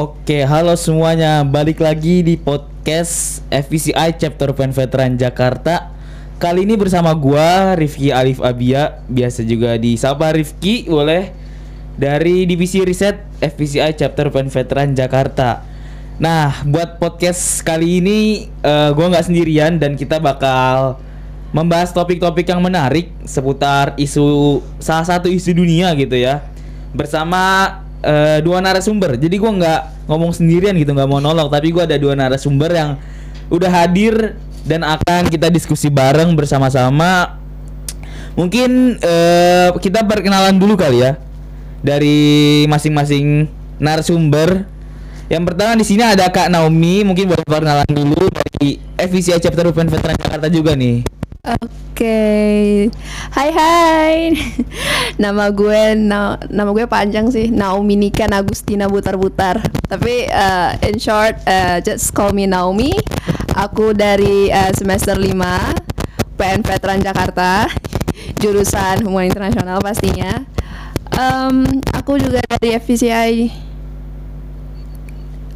Oke, halo semuanya. Balik lagi di podcast FVCI Chapter Pen Veteran Jakarta. Kali ini bersama gua Rifki Alif Abia, biasa juga disapa Rifki, boleh dari divisi riset FVCI Chapter Pen Veteran Jakarta. Nah, buat podcast kali ini eh, gua nggak sendirian dan kita bakal membahas topik-topik yang menarik seputar isu salah satu isu dunia gitu ya bersama eh, dua narasumber. Jadi gua nggak ngomong sendirian gitu, nggak monolog, tapi gua ada dua narasumber yang udah hadir dan akan kita diskusi bareng bersama-sama. Mungkin eh, kita perkenalan dulu kali ya dari masing-masing narasumber. Yang pertama di sini ada Kak Naomi, mungkin boleh perkenalan dulu dari FVCI Chapter Open Veteran Jakarta juga nih. Oke, hai hai, nama gue na- nama gue panjang sih Naomi Nika Agustina Butar Butar. Tapi uh, in short, uh, just call me Naomi. Aku dari uh, semester 5 PN Veteran Jakarta, jurusan Hubungan Internasional pastinya. Em, aku juga dari FVCI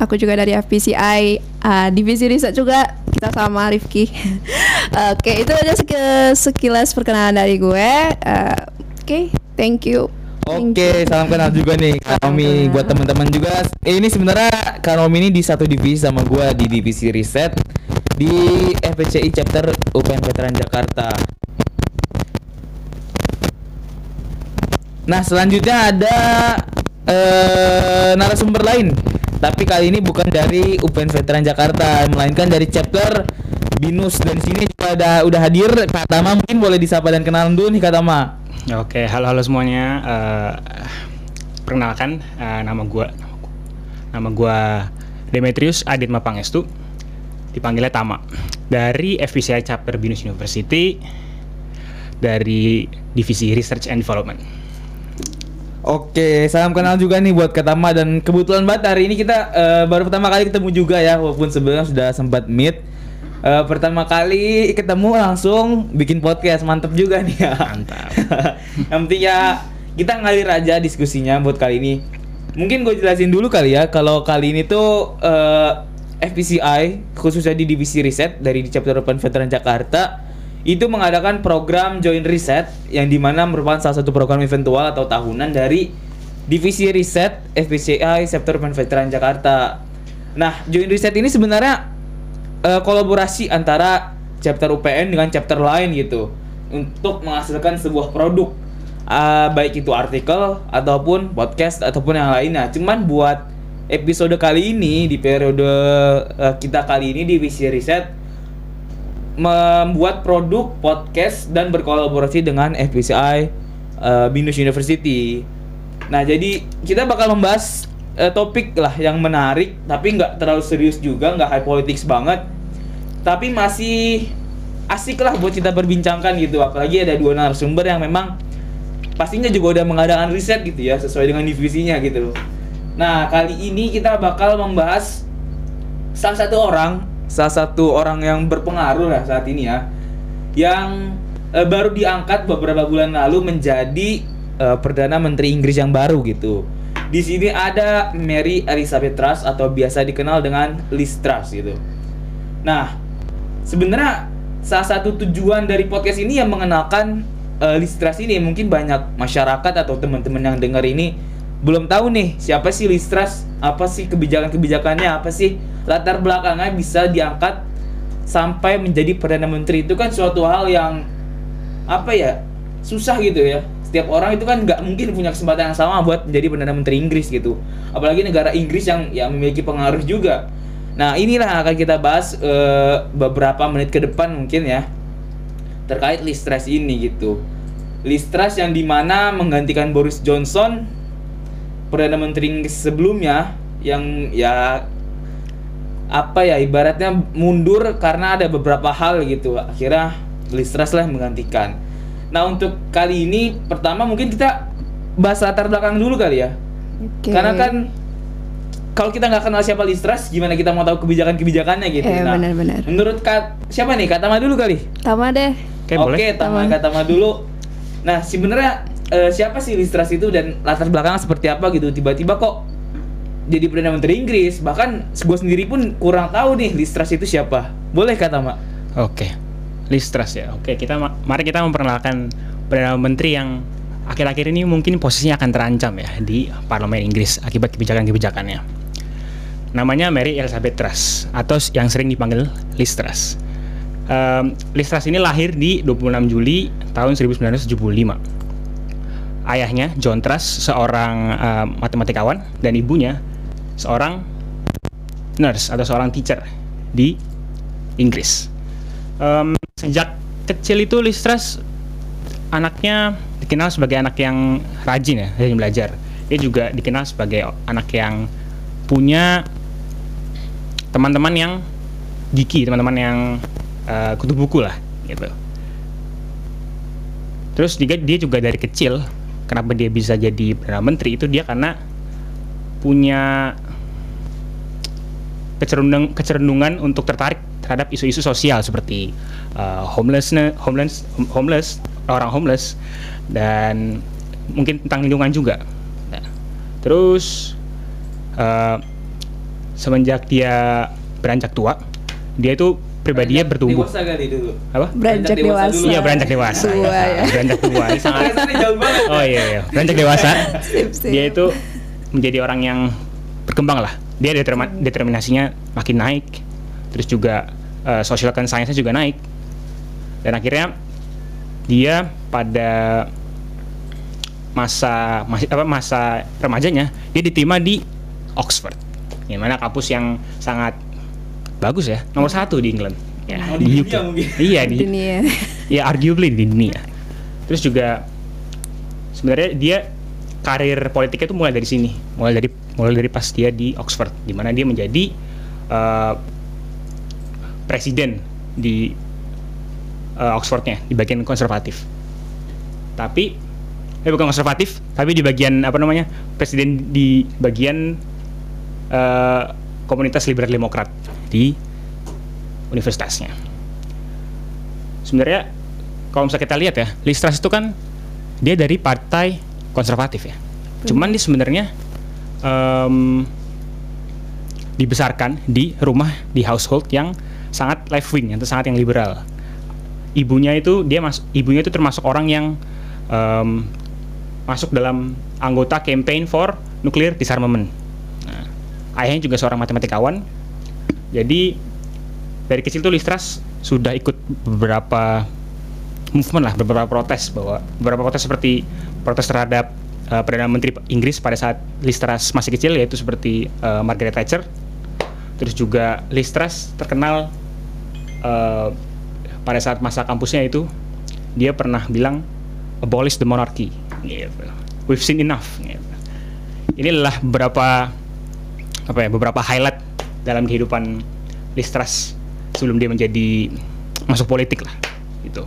Aku juga dari FPCI uh, divisi riset juga kita sama Rifki. Oke itu aja sek- sekilas perkenalan dari gue. Uh, Oke, thank you. Oke, you. salam kenal juga nih kenal. buat teman-teman juga. Eh, ini sebenarnya Kak Naomi ini di satu divisi sama gua di divisi riset di FPCI chapter UPN Veteran Jakarta. Nah, selanjutnya ada eh narasumber lain. Tapi kali ini bukan dari UPN Veteran Jakarta, melainkan dari chapter Binus dan sini juga ada udah hadir Kak Tama mungkin boleh disapa dan kenalan dulu nih Kak Tama. Oke, halo halo semuanya. Eh, perkenalkan, eh, nama gua nama gua Demetrius Aditma Pangestu. Dipanggilnya Tama. Dari FVCI Chapter Binus University dari Divisi Research and Development. Oke, salam kenal juga nih buat Katama dan kebetulan banget hari ini kita eh, baru pertama kali ketemu juga ya walaupun sebelumnya sudah sempat meet. Eh, pertama kali ketemu langsung bikin podcast mantep juga nih ya. Mantap. Yang penting ya kita ngalir aja diskusinya buat kali ini. Mungkin gue jelasin dulu kali ya kalau kali ini tuh eh, FPCI khususnya di divisi riset dari di chapter Open Veteran Jakarta itu mengadakan program Join Reset yang di mana merupakan salah satu program eventual atau tahunan dari divisi riset chapter Open Veteran Jakarta. Nah, Join Reset ini sebenarnya eh, kolaborasi antara chapter UPN dengan chapter lain gitu untuk menghasilkan sebuah produk Ah, baik itu artikel ataupun podcast ataupun yang lainnya. Cuman buat episode kali ini di periode eh, kita kali ini di Visi Riset membuat produk podcast dan berkolaborasi dengan FPCI eh, Binus University. Nah, jadi kita bakal membahas eh, topik lah yang menarik tapi nggak terlalu serius juga, nggak high politics banget. Tapi masih asik lah buat kita perbincangkan gitu. Apalagi ada dua narasumber yang memang pastinya juga udah mengadakan riset gitu ya sesuai dengan divisinya gitu. Nah, kali ini kita bakal membahas salah satu orang, salah satu orang yang berpengaruh lah saat ini ya, yang eh, baru diangkat beberapa bulan lalu menjadi eh, perdana menteri Inggris yang baru gitu. Di sini ada Mary Elizabeth Truss atau biasa dikenal dengan Liz Truss gitu. Nah, sebenarnya salah satu tujuan dari podcast ini yang mengenalkan uh, Liz Truss ini mungkin banyak masyarakat atau teman-teman yang dengar ini belum tahu nih siapa sih Liz Truss, apa sih kebijakan-kebijakannya, apa sih latar belakangnya bisa diangkat sampai menjadi perdana menteri? Itu kan suatu hal yang apa ya susah gitu ya. Setiap orang itu kan nggak mungkin punya kesempatan yang sama buat menjadi perdana menteri Inggris gitu. Apalagi negara Inggris yang yang memiliki pengaruh juga. Nah inilah akan kita bahas eh, beberapa menit ke depan mungkin ya terkait Liz Truss ini gitu. Liz Truss yang di mana menggantikan Boris Johnson perdana menteri Inggris sebelumnya yang ya apa ya ibaratnya mundur karena ada beberapa hal gitu akhirnya Liz Truss lah yang menggantikan nah untuk kali ini pertama mungkin kita bahas latar belakang dulu kali ya Oke. karena kan kalau kita nggak kenal siapa Liz Truss gimana kita mau tahu kebijakan-kebijakannya gitu Eh, nah benar-benar. menurut Kak siapa nih Kak Tama dulu kali Tama deh. Oke, Oke, boleh. Tama Tama. Kak Tama dulu nah sebenarnya eh, siapa sih Liz Truss itu dan latar belakangnya seperti apa gitu tiba-tiba kok jadi perdana menteri Inggris. Bahkan gue sendiri pun kurang tahu nih Liz Truss itu siapa. Boleh kata Mak? Oke, Liz Truss ya. Oke, kita ma- mari kita memperkenalkan perdana menteri yang akhir-akhir ini mungkin posisinya akan terancam ya di parlemen Inggris akibat kebijakan-kebijakannya. Namanya Mary Elizabeth Truss atau yang sering dipanggil Liz Truss. Em, Liz Truss ini lahir di 26 Juli tahun 1975. Ayahnya John Truss seorang em, matematikawan dan ibunya seorang nurse atau seorang teacher di Inggris. Em, sejak kecil itu Liz Truss anaknya dikenal sebagai anak yang rajin ya, rajin belajar. Dia juga dikenal sebagai anak yang punya teman-teman yang gigi, teman-teman yang eh, kutu buku lah, gitu. Terus juga dia juga dari kecil, kenapa dia bisa jadi perdana menteri itu dia karena punya kecerundung, kecerundungan untuk tertarik terhadap isu-isu sosial seperti uh, homelessness, homeless, homeless, orang homeless dan mungkin tentang lingkungan juga. Nah, terus uh, semenjak dia beranjak tua, dia itu pribadinya Beranjak bertumbuh. Dewasa kali dulu. Apa? Beranjak dewasa. Iya beranjak dewasa. Tua ya. Beranjak tua. Ini sangat Kesannya jauh banget. Oh iya iya, beranjak dewasa. Sip, sip. Dia itu menjadi orang yang berkembang lah. Dia determa- determinasinya makin naik. Terus juga eh, social conscience-nya juga naik. Dan akhirnya dia pada masa masih apa masa remajanya dia diterima di Oxford. Yang mana kampus yang sangat bagus ya, nomor satu di England. Ya, Oh, di dunia mungkin. Iya di dunia. ya arguably di dunia. Terus juga sebenarnya dia karir politiknya itu mulai dari sini, mulai dari mulai dari pas dia di Oxford, di mana dia menjadi eh, presiden di eh, Oxfordnya di bagian konservatif. Tapi eh bukan konservatif, tapi di bagian apa namanya presiden di bagian eh, komunitas liberal demokrat di universitasnya sebenarnya kalau misalnya kita lihat ya, Liz Truss itu kan dia dari partai konservatif ya. Cuman dia sebenarnya em, dibesarkan di rumah di household yang sangat left wing atau sangat yang liberal. Ibunya itu dia mas, ibunya itu termasuk orang yang em, masuk dalam anggota campaign for nuclear disarmament. Nah, ayahnya juga seorang matematikawan. Jadi dari kecil tuh Liz Truss sudah ikut beberapa movement lah, beberapa protes bahwa beberapa protes seperti protes terhadap uh, perdana menteri Inggris pada saat Liz Truss masih kecil yaitu seperti uh, Margaret Thatcher. Terus juga Liz Truss terkenal uh, pada saat masa kampusnya itu dia pernah bilang abolish the monarchy. Gitu. We've seen enough. Gitu. Ini adalah beberapa apa ya beberapa highlight dalam kehidupan Liz Truss sebelum dia menjadi masuk politik lah gitu.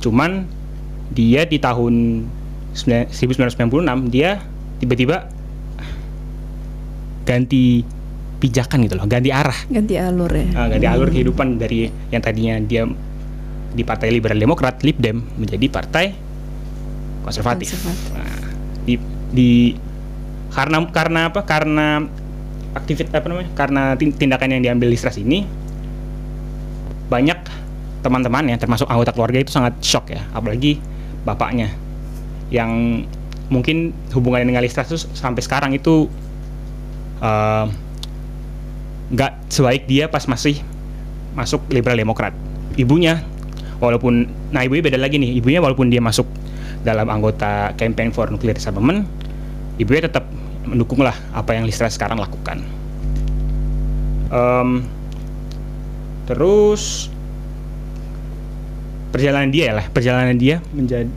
Cuman dia di tahun 9- 1996 dia tiba-tiba ganti pijakan gitu loh, ganti arah, Ganti alur ya. Ah, ganti alur kehidupan dari yang tadinya dia di Partai Liberal Demokrat Lib Dem menjadi partai konservatif. Konservatif. Nah, di, di karena karena apa? Karena aktivitas apa namanya? Karena tin- tindakan yang diambil Liz Truss ini banyak teman-temannya termasuk anggota keluarga itu sangat shock ya, apalagi bapaknya yang mungkin hubungannya dengan Liz Truss tuh sampai sekarang itu eh, nggak sebaik dia pas masih masuk liberal demokrat. Ibunya walaupun nah ibunya beda lagi nih. Ibunya walaupun dia masuk dalam anggota campaign for nuclear disarmament, ibunya tetap mendukung lah apa yang Liz Truss sekarang lakukan. Em, terus perjalanan dia lah, perjalanan dia menjadi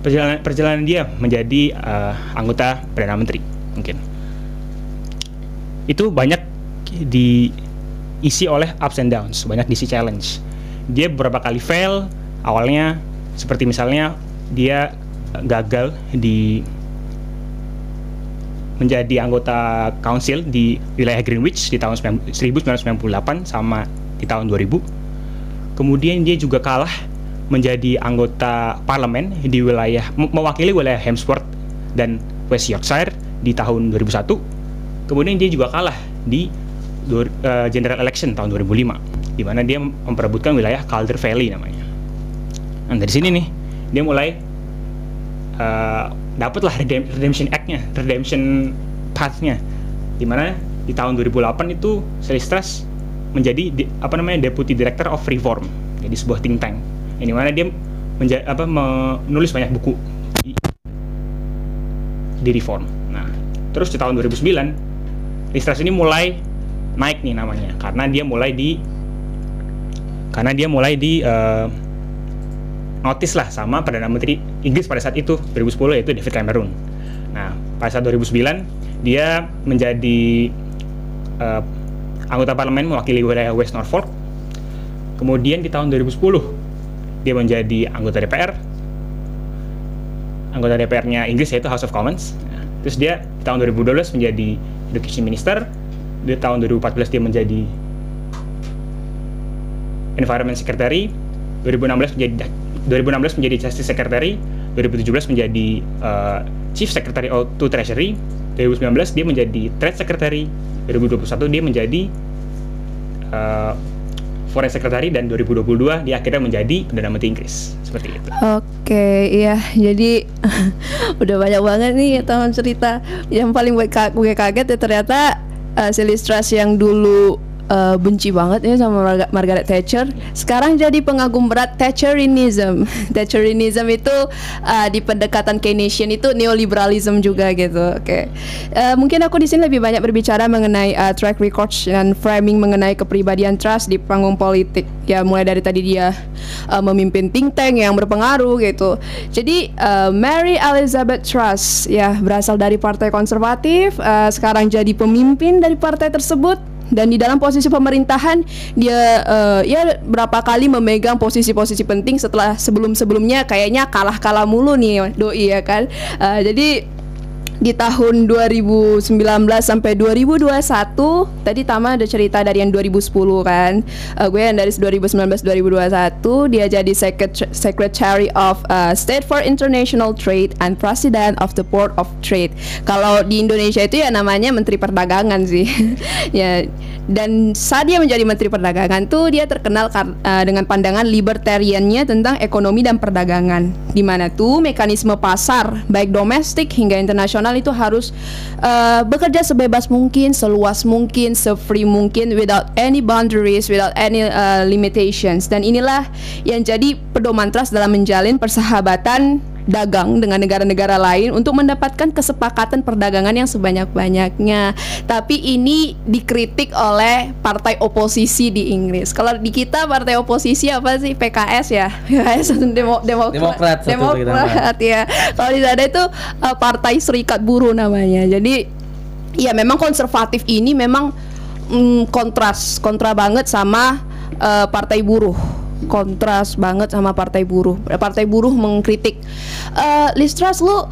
perjalanan perjalanan dia menjadi eh, anggota perdana menteri mungkin itu banyak diisi oleh ups and downs, banyak diisi challenge. Dia beberapa kali fail, awalnya seperti misalnya dia gagal di menjadi anggota council di wilayah Greenwich di tahun 9- 1998 sama di tahun 2000. Kemudian dia juga kalah menjadi anggota parlemen di wilayah me- mewakili wilayah Hemsworth dan West Yorkshire di tahun 2001 kemudian dia juga kalah di eh, general election tahun 2005 di mana dia memperebutkan wilayah Calder Valley namanya. Nah dari sini nih dia mulai eh, dapatlah redem- redemption act-nya, redemption path-nya, di mana di tahun 2008 itu Selistras menjadi di- apa namanya deputy director of reform, jadi sebuah think tank, di mana dia menja- apa menulis banyak buku di, di reform. Nah terus di tahun 2009 Listras ini mulai naik nih namanya karena dia mulai di karena dia mulai di eh, notice lah sama Perdana Menteri Inggris pada saat itu 2010 yaitu David Cameron. Nah, pada saat 2009 dia menjadi eh, anggota parlemen mewakili wilayah West Norfolk. Kemudian di tahun 2010 dia menjadi anggota DPR. Anggota DPR-nya Inggris yaitu House of Commons. Terus dia di tahun 2012 menjadi Education Minister. Di tahun 2014 dia menjadi Environment Secretary, 2016 menjadi 2016 menjadi Justice Secretary, 2017 menjadi uh, Chief Secretary to Treasury, 2019 dia menjadi Trade Secretary, 2021 dia menjadi uh, Foreign Secretary dan 2022 dia akhirnya menjadi Perdana Menteri Inggris. Seperti itu. Oke, iya. Jadi udah banyak banget nih teman cerita. Yang paling gue kaget ya ternyata uh, Silistras yang dulu uh, benci banget ya sama Marga- Margaret Thatcher, sekarang jadi pengagum berat Thatcherinism. Thatcherinism itu uh, di pendekatan Keynesian itu neoliberalism juga gitu. Oke, Uh, mungkin aku di sini lebih banyak berbicara mengenai uh, track record dan framing mengenai kepribadian trust di panggung politik. Ya mulai dari tadi dia uh, memimpin think tank yang berpengaruh gitu. Jadi uh, Mary Elizabeth Truss ya berasal dari partai konservatif, uh, sekarang jadi pemimpin dari partai tersebut dan di dalam posisi pemerintahan dia uh, ya berapa kali memegang posisi-posisi penting setelah sebelum-sebelumnya kayaknya kalah-kalah mulu nih doi ya kan. Uh, jadi di tahun 2019 sampai 2021 tadi Tama ada cerita dari yang 2010 kan? Eh, gue yang dari 2019 2021 dia jadi secret- Secretary of uh, State for International Trade and President of the Board of Trade. Kalau di Indonesia itu ya namanya Menteri Perdagangan sih. Ya dan saat dia menjadi Menteri Perdagangan tuh dia terkenal uh, dengan pandangan libertariannya tentang ekonomi dan perdagangan. Di mana tuh mekanisme pasar baik domestik hingga internasional itu harus uh, bekerja sebebas mungkin, seluas mungkin, se-free mungkin without any boundaries, without any uh, limitations. Dan inilah yang jadi pedoman trust dalam menjalin persahabatan dagang dengan negara-negara lain untuk mendapatkan kesepakatan perdagangan yang sebanyak-banyaknya. Tapi ini dikritik oleh partai oposisi di Inggris. Kalau di kita partai oposisi apa sih? PKS ya. PKS Demo, Demo- Demokrat, Demokrat ya. Kalau di sana itu uh, Partai Serikat Buruh namanya. Jadi ya memang konservatif ini memang mm, kontras, kontra banget sama uh, Partai Buruh. Kontras banget sama Partai Buruh. Partai Buruh mengkritik uh, Listras lu uh,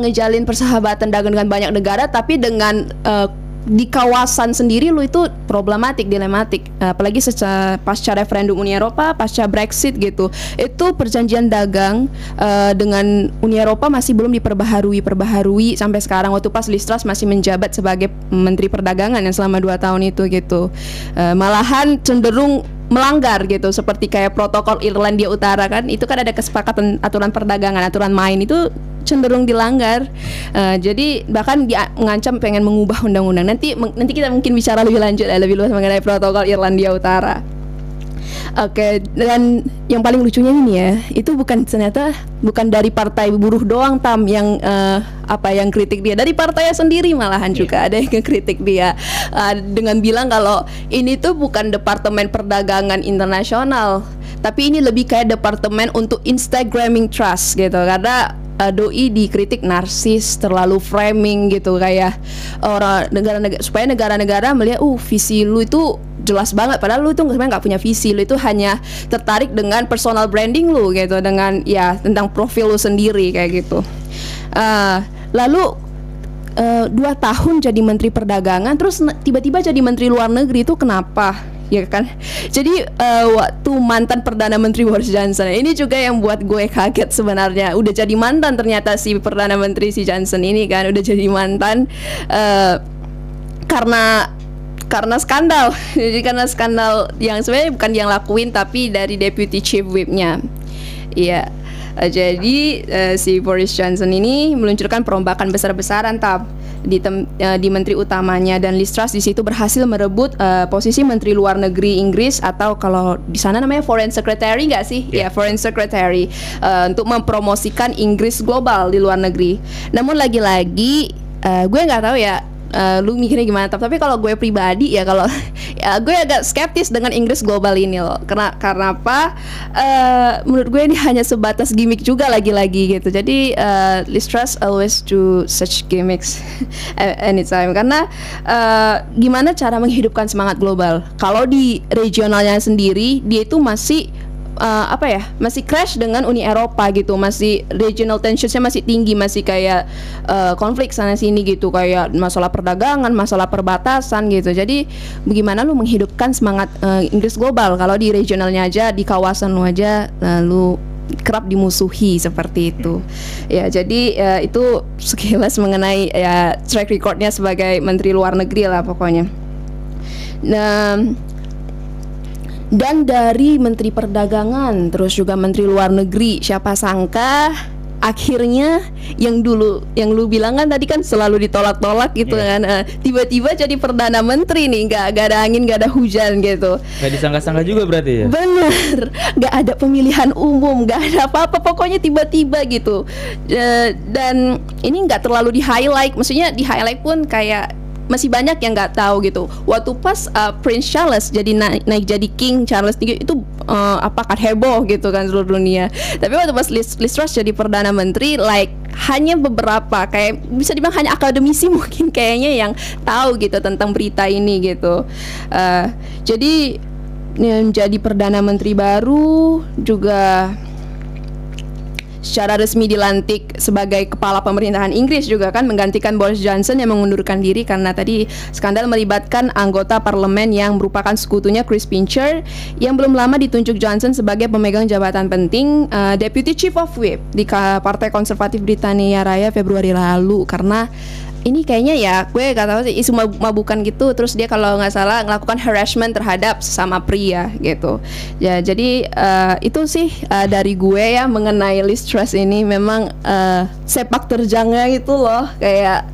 ngejalin persahabatan dagang dengan banyak negara tapi dengan uh, di kawasan sendiri lu itu problematik, dilematik. Apalagi secara pasca referendum Uni Eropa, pasca Brexit gitu. Itu perjanjian dagang uh, dengan Uni Eropa masih belum diperbaharui, perbaharui sampai sekarang waktu pas Listras masih menjabat sebagai Menteri Perdagangan yang selama dua tahun itu gitu. Uh, malahan cenderung melanggar gitu seperti kayak protokol Irlandia Utara kan itu kan ada kesepakatan aturan perdagangan aturan main itu cenderung dilanggar. Eh, jadi bahkan dia mengancam pengen mengubah undang-undang. Nanti nanti kita mungkin bicara lebih lanjut ya lebih luas mengenai protokol Irlandia Utara. Oke, dan yang paling lucunya ini ya, itu bukan ternyata bukan dari partai buruh doang tam yang eh, apa yang kritik dia, dari partainya sendiri malahan juga ada yang kritik dia. Eh, dengan bilang kalau ini tuh bukan departemen perdagangan internasional, tapi ini lebih kayak departemen untuk Instagramming trust gitu, karena uh, doi dikritik narsis terlalu framing gitu kayak orang negara-negara supaya negara-negara melihat uh visi lu itu jelas banget. Padahal lu tuh sebenarnya nggak punya visi lu itu hanya tertarik dengan personal branding lu gitu dengan ya tentang profil lu sendiri kayak gitu. Uh, lalu eh, dua tahun jadi menteri perdagangan terus tiba-tiba jadi menteri luar negeri itu kenapa ya kan jadi eh, waktu mantan perdana menteri Boris Johnson ini juga yang buat gue kaget sebenarnya udah jadi mantan ternyata si perdana menteri si Johnson ini kan udah jadi mantan eh, karena karena skandal. Jadi karena skandal yang sebenarnya bukan yang lakuin tapi dari deputy chief whipnya. Iya. Eh, jadi eh, si Boris Johnson ini meluncurkan perombakan besar-besaran tab di tem- eh, di menteri utamanya dan Liz Truss di situ berhasil merebut eh, posisi menteri luar negeri Inggris atau kalau di sana namanya foreign secretary nggak sih? Ya, foreign secretary eh, untuk mempromosikan Inggris global di luar negeri. Namun lagi-lagi eh, gue nggak tahu ya eh, lu mikirnya gimana? Tab? tapi kalau gue pribadi ya kalau ya gue agak skeptis dengan Inggris global ini loh. Karena karena apa Eh, menurut gue ini hanya sebatas gimmick juga lagi-lagi gitu. Jadi eh, Liz Truss always do such gimmicks anytime. Karena eh, gimana cara menghidupkan semangat global? Kalau di regionalnya sendiri dia itu masih uh, apa ya masih crash dengan Uni Eropa gitu masih regional tensionsnya masih tinggi masih kayak uh, konflik sana sini gitu kayak masalah perdagangan masalah perbatasan gitu. Jadi bagaimana lu menghidupkan semangat uh, Inggris global? Kalau di regionalnya aja di kawasan lu aja uh, lu kerap dimusuhi seperti itu. Ya jadi uh, itu sekilas mengenai ya track recordnya sebagai menteri luar negeri lah pokoknya. Nah dan dari Menteri Perdagangan terus juga Menteri Luar Negeri siapa sangka akhirnya yang dulu yang lu bilang kan tadi kan selalu ditolak-tolak gitu Iya. kan eh, tiba-tiba jadi perdana menteri nih nggak nggak ada angin nggak ada hujan gitu Gak disangka-sangka juga berarti ya? Bener, nggak ada pemilihan umum, nggak ada apa-apa, pokoknya tiba-tiba gitu. Eh, dan ini nggak terlalu di highlight, maksudnya di highlight pun kayak masih banyak yang nggak tahu gitu. Waktu pas uh, Prince Charles jadi naik, naik jadi King Charles III itu uh, apa kan heboh gitu kan seluruh dunia. Tapi waktu pas Liz, Liz Truss jadi perdana menteri, like hanya beberapa kayak bisa dibilang hanya akademisi mungkin kayaknya yang tahu gitu tentang berita ini gitu. Uh, jadi yang jadi perdana menteri baru juga secara resmi dilantik sebagai kepala pemerintahan Inggris juga kan menggantikan Boris Johnson yang mengundurkan diri karena tadi skandal melibatkan anggota parlemen yang merupakan sekutunya Chris Pincher yang belum lama ditunjuk Johnson sebagai pemegang jabatan penting eh, Deputy Chief of Whip di Partai Konservatif Britania Raya Februari lalu. Karena ini kayaknya ya gue gak tahu sih isu mab- mabukan gitu terus dia kalau nggak salah melakukan harassment terhadap sesama pria gitu. Ya jadi eh, itu sih eh, dari gue ya mengenai Liz Truss ini memang eh, sepak terjangnya gitu loh kayak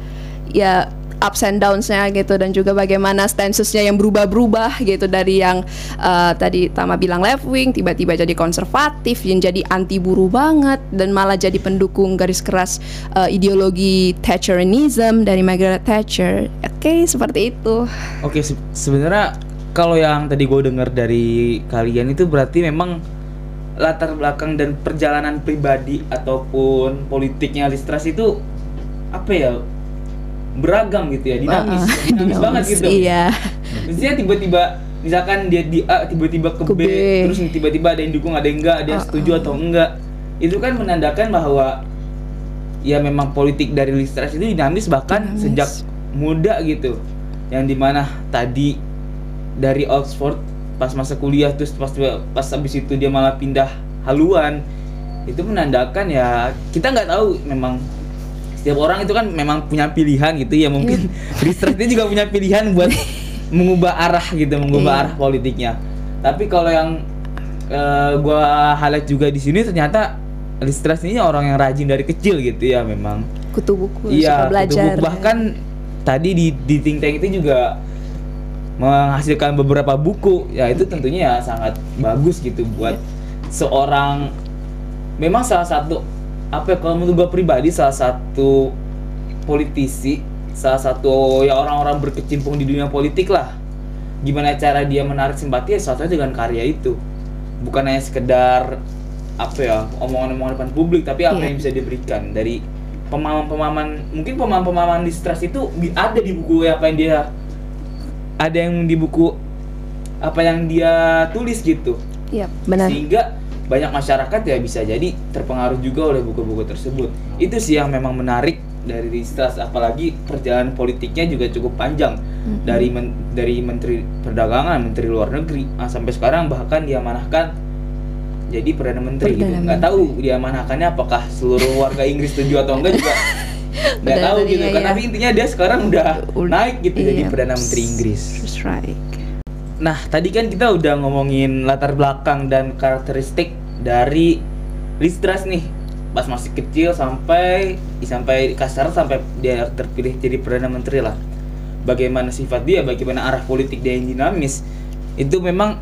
ya ups and downs-nya gitu dan juga bagaimana stances-nya yang berubah-berubah gitu dari yang eh, tadi Tama bilang left wing tiba-tiba jadi konservatif yang jadi anti buruh banget dan malah jadi pendukung garis keras eh, ideologi Thatcherianism dari Margaret Thatcher. Oke, seperti itu. Oke, se- sebenarnya kalau yang tadi gue dengar dari kalian itu berarti memang latar belakang dan perjalanan pribadi ataupun politiknya Liz Truss itu apa ya beragam gitu ya dinamis Uh-uh, dinamis, dinamis, banget gitu Iya. Maksudnya tiba-tiba misalkan dia di A tiba-tiba ke, Ke B, B. terus tiba-tiba ada yang dukung ada yang enggak ada yang Uh-uh. setuju atau enggak itu kan menandakan bahwa ya memang politik dari Liz Truss itu dinamis bahkan Dinamis. sejak muda gitu yang di mana tadi dari Oxford pas masa kuliah terus pas pas habis itu dia malah pindah haluan itu menandakan ya kita nggak tahu memang setiap orang itu kan memang punya pilihan gitu ya mungkin Liz Truss dia juga punya pilihan buat mengubah arah gitu mengubah Iya. arah politiknya tapi kalau yang eh, gua highlight juga di sini ternyata Liz Truss ini orang yang rajin dari kecil gitu ya memang Kutu buku Iya, suka belajar. kutu buku. bahkan tadi di di think tank itu juga menghasilkan beberapa buku. Ya itu tentunya ya sangat bagus gitu buat seorang memang salah satu apa ya, kalau menurut gue pribadi salah satu politisi, salah satu ya orang-orang berkecimpung di dunia politik lah. Gimana cara dia menarik simpati ya salah satunya dengan karya itu. Bukan hanya sekedar apa ya omongan-omongan depan publik tapi apa Iya. yang bisa diberikan dari pemahaman-pemahaman mungkin pemahaman-pemahaman distrust itu bi- ada di buku apa yang dia ada yang di buku apa yang dia tulis gitu Iya, benar. sehingga banyak masyarakat ya bisa jadi terpengaruh juga oleh buku-buku tersebut. Itu sih yang memang menarik dari distrust apalagi perjalanan politiknya juga cukup panjang. Mhm. dari men- dari menteri perdagangan menteri luar negeri ah, sampai sekarang bahkan diamanahkan jadi perdana menteri gitu. Perdana nggak tahu diamanahkannya apakah seluruh warga Inggris setuju atau enggak juga nggak tahu gitu. iya, kan iya. tapi intinya dia sekarang udah Ud- naik gitu jadi iya. perdana menteri Inggris. nah tadi kan kita udah ngomongin latar belakang dan karakteristik dari Liz Truss nih. Pas masih kecil sampai sampai kasar sampai dia terpilih jadi perdana menteri lah. Bagaimana sifat dia bagaimana arah politik dia yang dinamis itu memang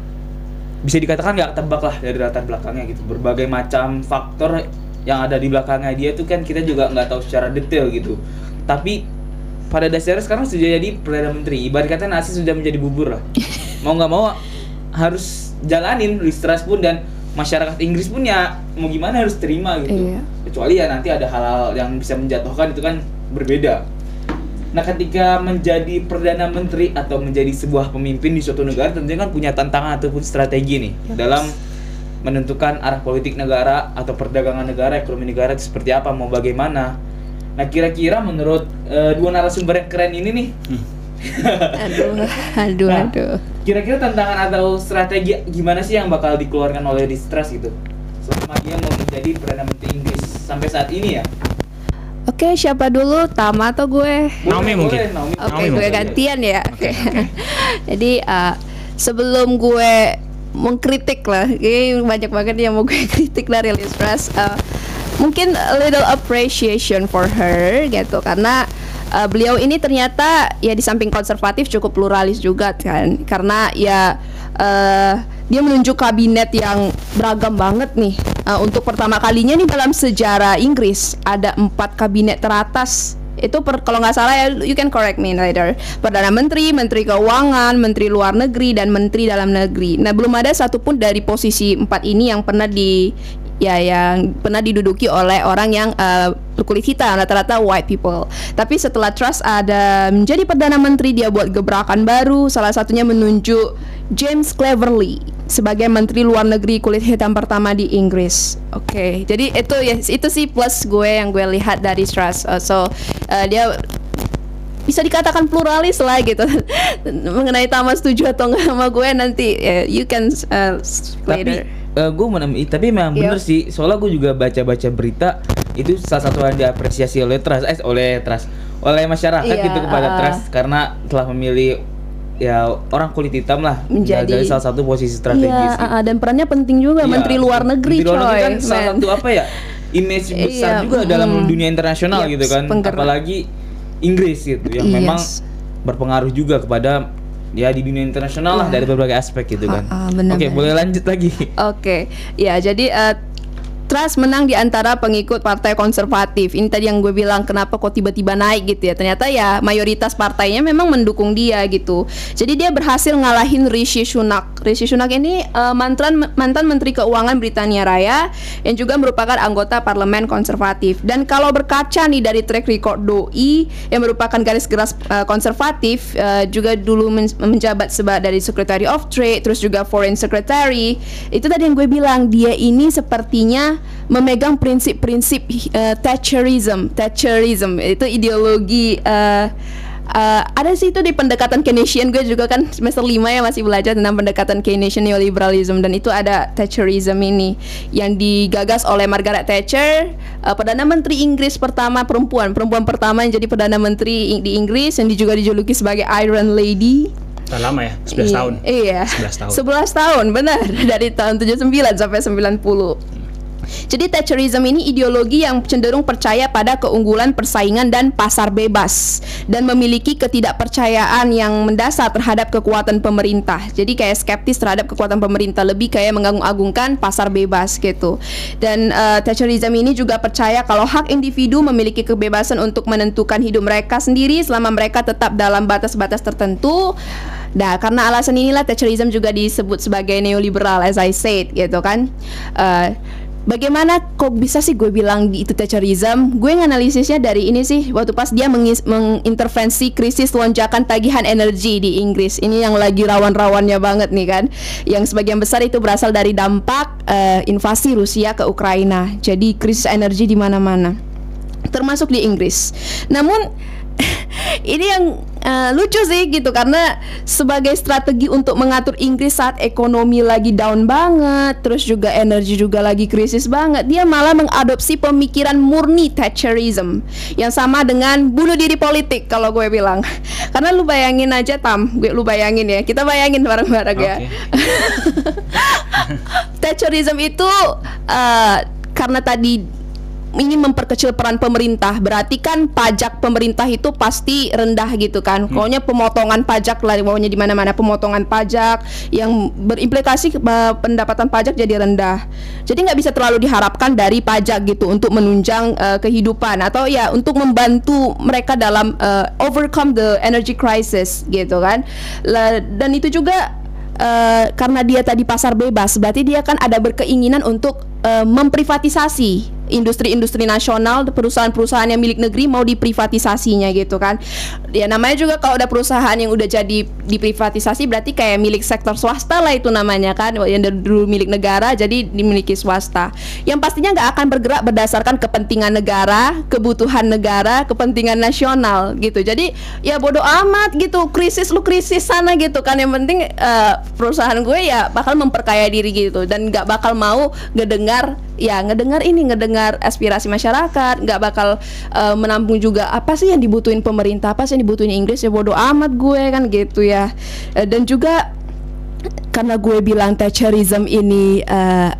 bisa dikatakan nggak tebak lah dari latar belakangnya gitu. Berbagai macam faktor yang ada di belakangnya dia tuh kan kita juga nggak tahu secara detail gitu. Tapi pada dasarnya sekarang sudah jadi perdana menteri. Ibarat kata nasi sudah menjadi bubur lah. Mau nggak mau harus jalanin Liz Truss pun dan masyarakat Inggris pun ya mau gimana harus terima gitu Iya. kecuali ya nanti ada hal-hal yang bisa menjatuhkan itu kan berbeda Nah, ketika menjadi perdana menteri atau menjadi sebuah pemimpin di suatu negara tentunya kan punya tantangan ataupun strategi nih Yes. dalam menentukan arah politik negara atau perdagangan negara, ekonomi negara itu seperti apa, mau bagaimana. Nah, kira-kira menurut eh, dua narasumber yang keren ini nih, Aduh, aduh, Nah. aduh. kira-kira tantangan atau strategi gimana sih yang bakal dikeluarkan oleh Liz Truss gitu? Selama dia mau menjadi perdana menteri Inggris sampai saat ini ya. Oke, siapa dulu? Tama atau gue? Naomi mungkin. Oke, Naomi gue mungkin. gantian ya. Oke. Jadi uh, sebelum gue mengkritik lah, ini banyak banget yang mau gue kritik dari Liz Truss. uh, mungkin a little appreciation for her gitu. Karena uh, beliau ini ternyata ya di samping konservatif cukup pluralis juga kan. Karena ya uh, dia menunjuk kabinet yang beragam banget nih. Uh, untuk pertama kalinya nih dalam sejarah Inggris ada empat kabinet teratas. Itu per, kalau nggak salah ya you can correct me later. Perdana menteri menteri keuangan menteri luar negeri dan menteri dalam negeri. Nah belum ada satupun dari posisi empat ini yang pernah di ya yang pernah diduduki oleh orang yang uh, berkulit hitam rata-rata white people tapi setelah Truss ada menjadi perdana menteri dia buat gebrakan baru salah satunya menunjuk James Cleverly sebagai menteri luar negeri kulit hitam pertama di Inggris. Oke, jadi itu ya itu sih plus gue yang gue lihat dari Truss. Uh, so uh, dia bisa dikatakan pluralis lah gitu. Mengenai Tama setuju atau enggak sama gue nanti ya, you can uh, tapi later. gue menamai tapi memang Iya. bener sih soalnya gue juga baca-baca berita itu salah satu yang diapresiasi oleh trust eh oleh trust oleh masyarakat Iya, gitu kepada uh-uh. trust karena telah memilih ya orang kulit hitam lah Menjadi- dari salah satu posisi strategis Iya, gitu. uh, uh, dan perannya penting juga Iya, menteri luar negeri Menteri luar negeri coy. kan salah man. satu apa ya image besar Iya, juga dalam mm. dunia internasional Yaps, gitu kan penggerak. apalagi Inggris gitu yang Yes. memang berpengaruh juga kepada ya di dunia internasional lah Iya. dari berbagai aspek gitu kan ah, benar, oke benar. boleh lanjut lagi Oke, ya jadi eh, Truss menang di antara pengikut partai konservatif. Ini tadi yang gue bilang kenapa kok tiba-tiba naik gitu ya. Ternyata ya mayoritas partainya memang mendukung dia gitu. Jadi dia berhasil ngalahin Rishi Sunak. Rishi Sunak ini eh, mantan mantan Menteri Keuangan Britania Raya yang juga merupakan anggota parlemen konservatif. Dan kalau berkaca nih dari track record Doi yang merupakan garis keras eh, konservatif eh, juga dulu men- menjabat sebagai dari Secretary of Trade terus juga Foreign Secretary. Itu tadi yang gue bilang dia ini sepertinya memegang prinsip-prinsip eh, Thatcherism. Thatcherism itu ideologi eh, eh, ada sih itu di pendekatan Keynesian gue juga kan semester 5 ya masih belajar tentang pendekatan Keynesian neoliberalism dan itu ada Thatcherism ini yang digagas oleh Margaret Thatcher eh, perdana menteri Inggris pertama perempuan perempuan pertama yang jadi perdana menteri di Inggris yang juga dijuluki sebagai Iron Lady Udah lama ya, 11 Iya, tahun. Iya. 11 tahun. 11 tahun, benar. Dari tahun 79 sampai 90. Jadi Thatcherism ini ideologi yang cenderung percaya pada keunggulan persaingan dan pasar bebas dan memiliki ketidakpercayaan yang mendasar terhadap kekuatan pemerintah. Jadi kayak skeptis terhadap kekuatan pemerintah, lebih kayak mengagung-agungkan pasar bebas gitu. Dan eh, Thatcherism ini juga percaya kalau hak individu memiliki kebebasan untuk menentukan hidup mereka sendiri selama mereka tetap dalam batas-batas tertentu. Nah, karena alasan inilah Thatcherism juga disebut sebagai neoliberal as I said gitu kan. Eh, Bagaimana kok bisa sih gue bilang di- itu Thatcherism? Gue nganalisisnya dari ini sih waktu pas dia mengintervensi krisis lonjakan tagihan energi di Inggris. Ini yang lagi rawan-rawannya banget nih kan. Yang sebagian besar itu berasal dari dampak eh, invasi Rusia ke Ukraina. Jadi krisis energi di mana-mana termasuk di Inggris. Namun ini yang eh, lucu sih gitu karena sebagai strategi untuk mengatur Inggris saat ekonomi lagi down banget, terus juga energi juga lagi krisis banget, dia malah mengadopsi pemikiran murni Thatcherism yang sama dengan bunuh diri politik kalau gue bilang. Karena lu bayangin aja Tam, gue lu bayangin ya, kita bayangin bareng-bareng ya. Oke. Thatcherism itu eh, karena tadi ingin memperkecil peran pemerintah, berarti kan pajak pemerintah itu pasti rendah gitu kan. Pokoknya pemotongan pajak lah, pokoknya di mana-mana pemotongan pajak yang berimplikasi eh, pendapatan pajak jadi rendah. Jadi nggak bisa terlalu diharapkan dari pajak gitu untuk menunjang eh, kehidupan atau ya untuk membantu mereka dalam eh, overcome the energy crisis gitu kan. Lah, dan itu juga eh, karena dia tadi pasar bebas, berarti dia kan ada berkeinginan untuk eh, memprivatisasi industri-industri nasional, perusahaan-perusahaan yang milik negeri mau diprivatisasinya gitu kan. Ya namanya juga kalau ada perusahaan yang udah jadi diprivatisasi berarti kayak milik sektor swasta lah itu namanya kan, yang dulu milik negara jadi dimiliki swasta. Yang pastinya nggak akan bergerak berdasarkan kepentingan negara, kebutuhan negara, kepentingan nasional gitu. Jadi ya bodoh amat gitu, krisis lu krisis sana gitu kan. Yang penting eh, perusahaan gue ya bakal memperkaya diri gitu dan nggak bakal mau ngedengar ya ngedengar ini ngedengar aspirasi masyarakat nggak bakal eh, menampung juga apa sih yang dibutuhin pemerintah apa sih yang dibutuhin Inggris ya bodoh amat gue kan gitu ya. Eh, dan juga karena gue bilang Thatcherism ini eh,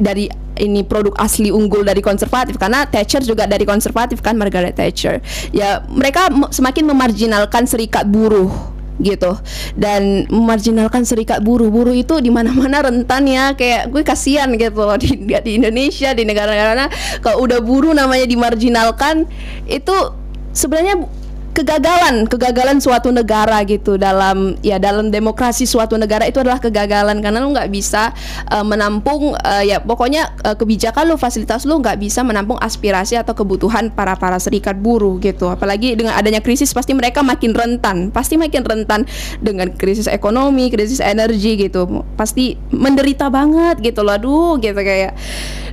dari ini produk asli unggul dari konservatif karena Thatcher juga dari konservatif kan Margaret Thatcher. Ya mereka semakin memarginalkan serikat buruh gitu. Dan memarginalkan serikat buruh buruh itu di mana-mana rentan ya. Kayak gue kasihan gitu loh di, di Indonesia di negara-negara kalau udah buruh namanya dimarginalkan itu sebenarnya kegagalan kegagalan suatu negara gitu dalam ya dalam demokrasi suatu negara itu adalah kegagalan. Karena lu nggak bisa eh, menampung eh, ya pokoknya eh, kebijakan lu fasilitas lu nggak bisa menampung aspirasi atau kebutuhan para para serikat buruh gitu. Apalagi dengan adanya krisis pasti mereka makin rentan pasti makin rentan dengan krisis ekonomi krisis energi gitu. Pasti menderita banget gitu loh. Aduh gitu kayak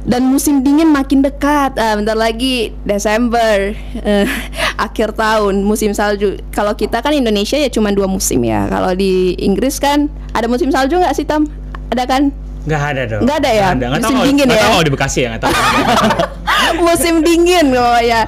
dan musim dingin makin dekat. Ah, bentar lagi Desember eh, akhir tahun. Musim salju. Kalau kita kan Indonesia ya cuma dua musim ya. Kalau di Inggris kan ada musim salju nggak sih Tam? Ada kan? Nggak ada dong. Nggak ada ya? Nggak tahu Musim kalau- dingin nggak ya? tahu di Bekasi ya nggak tahu. musim dingin oh ya.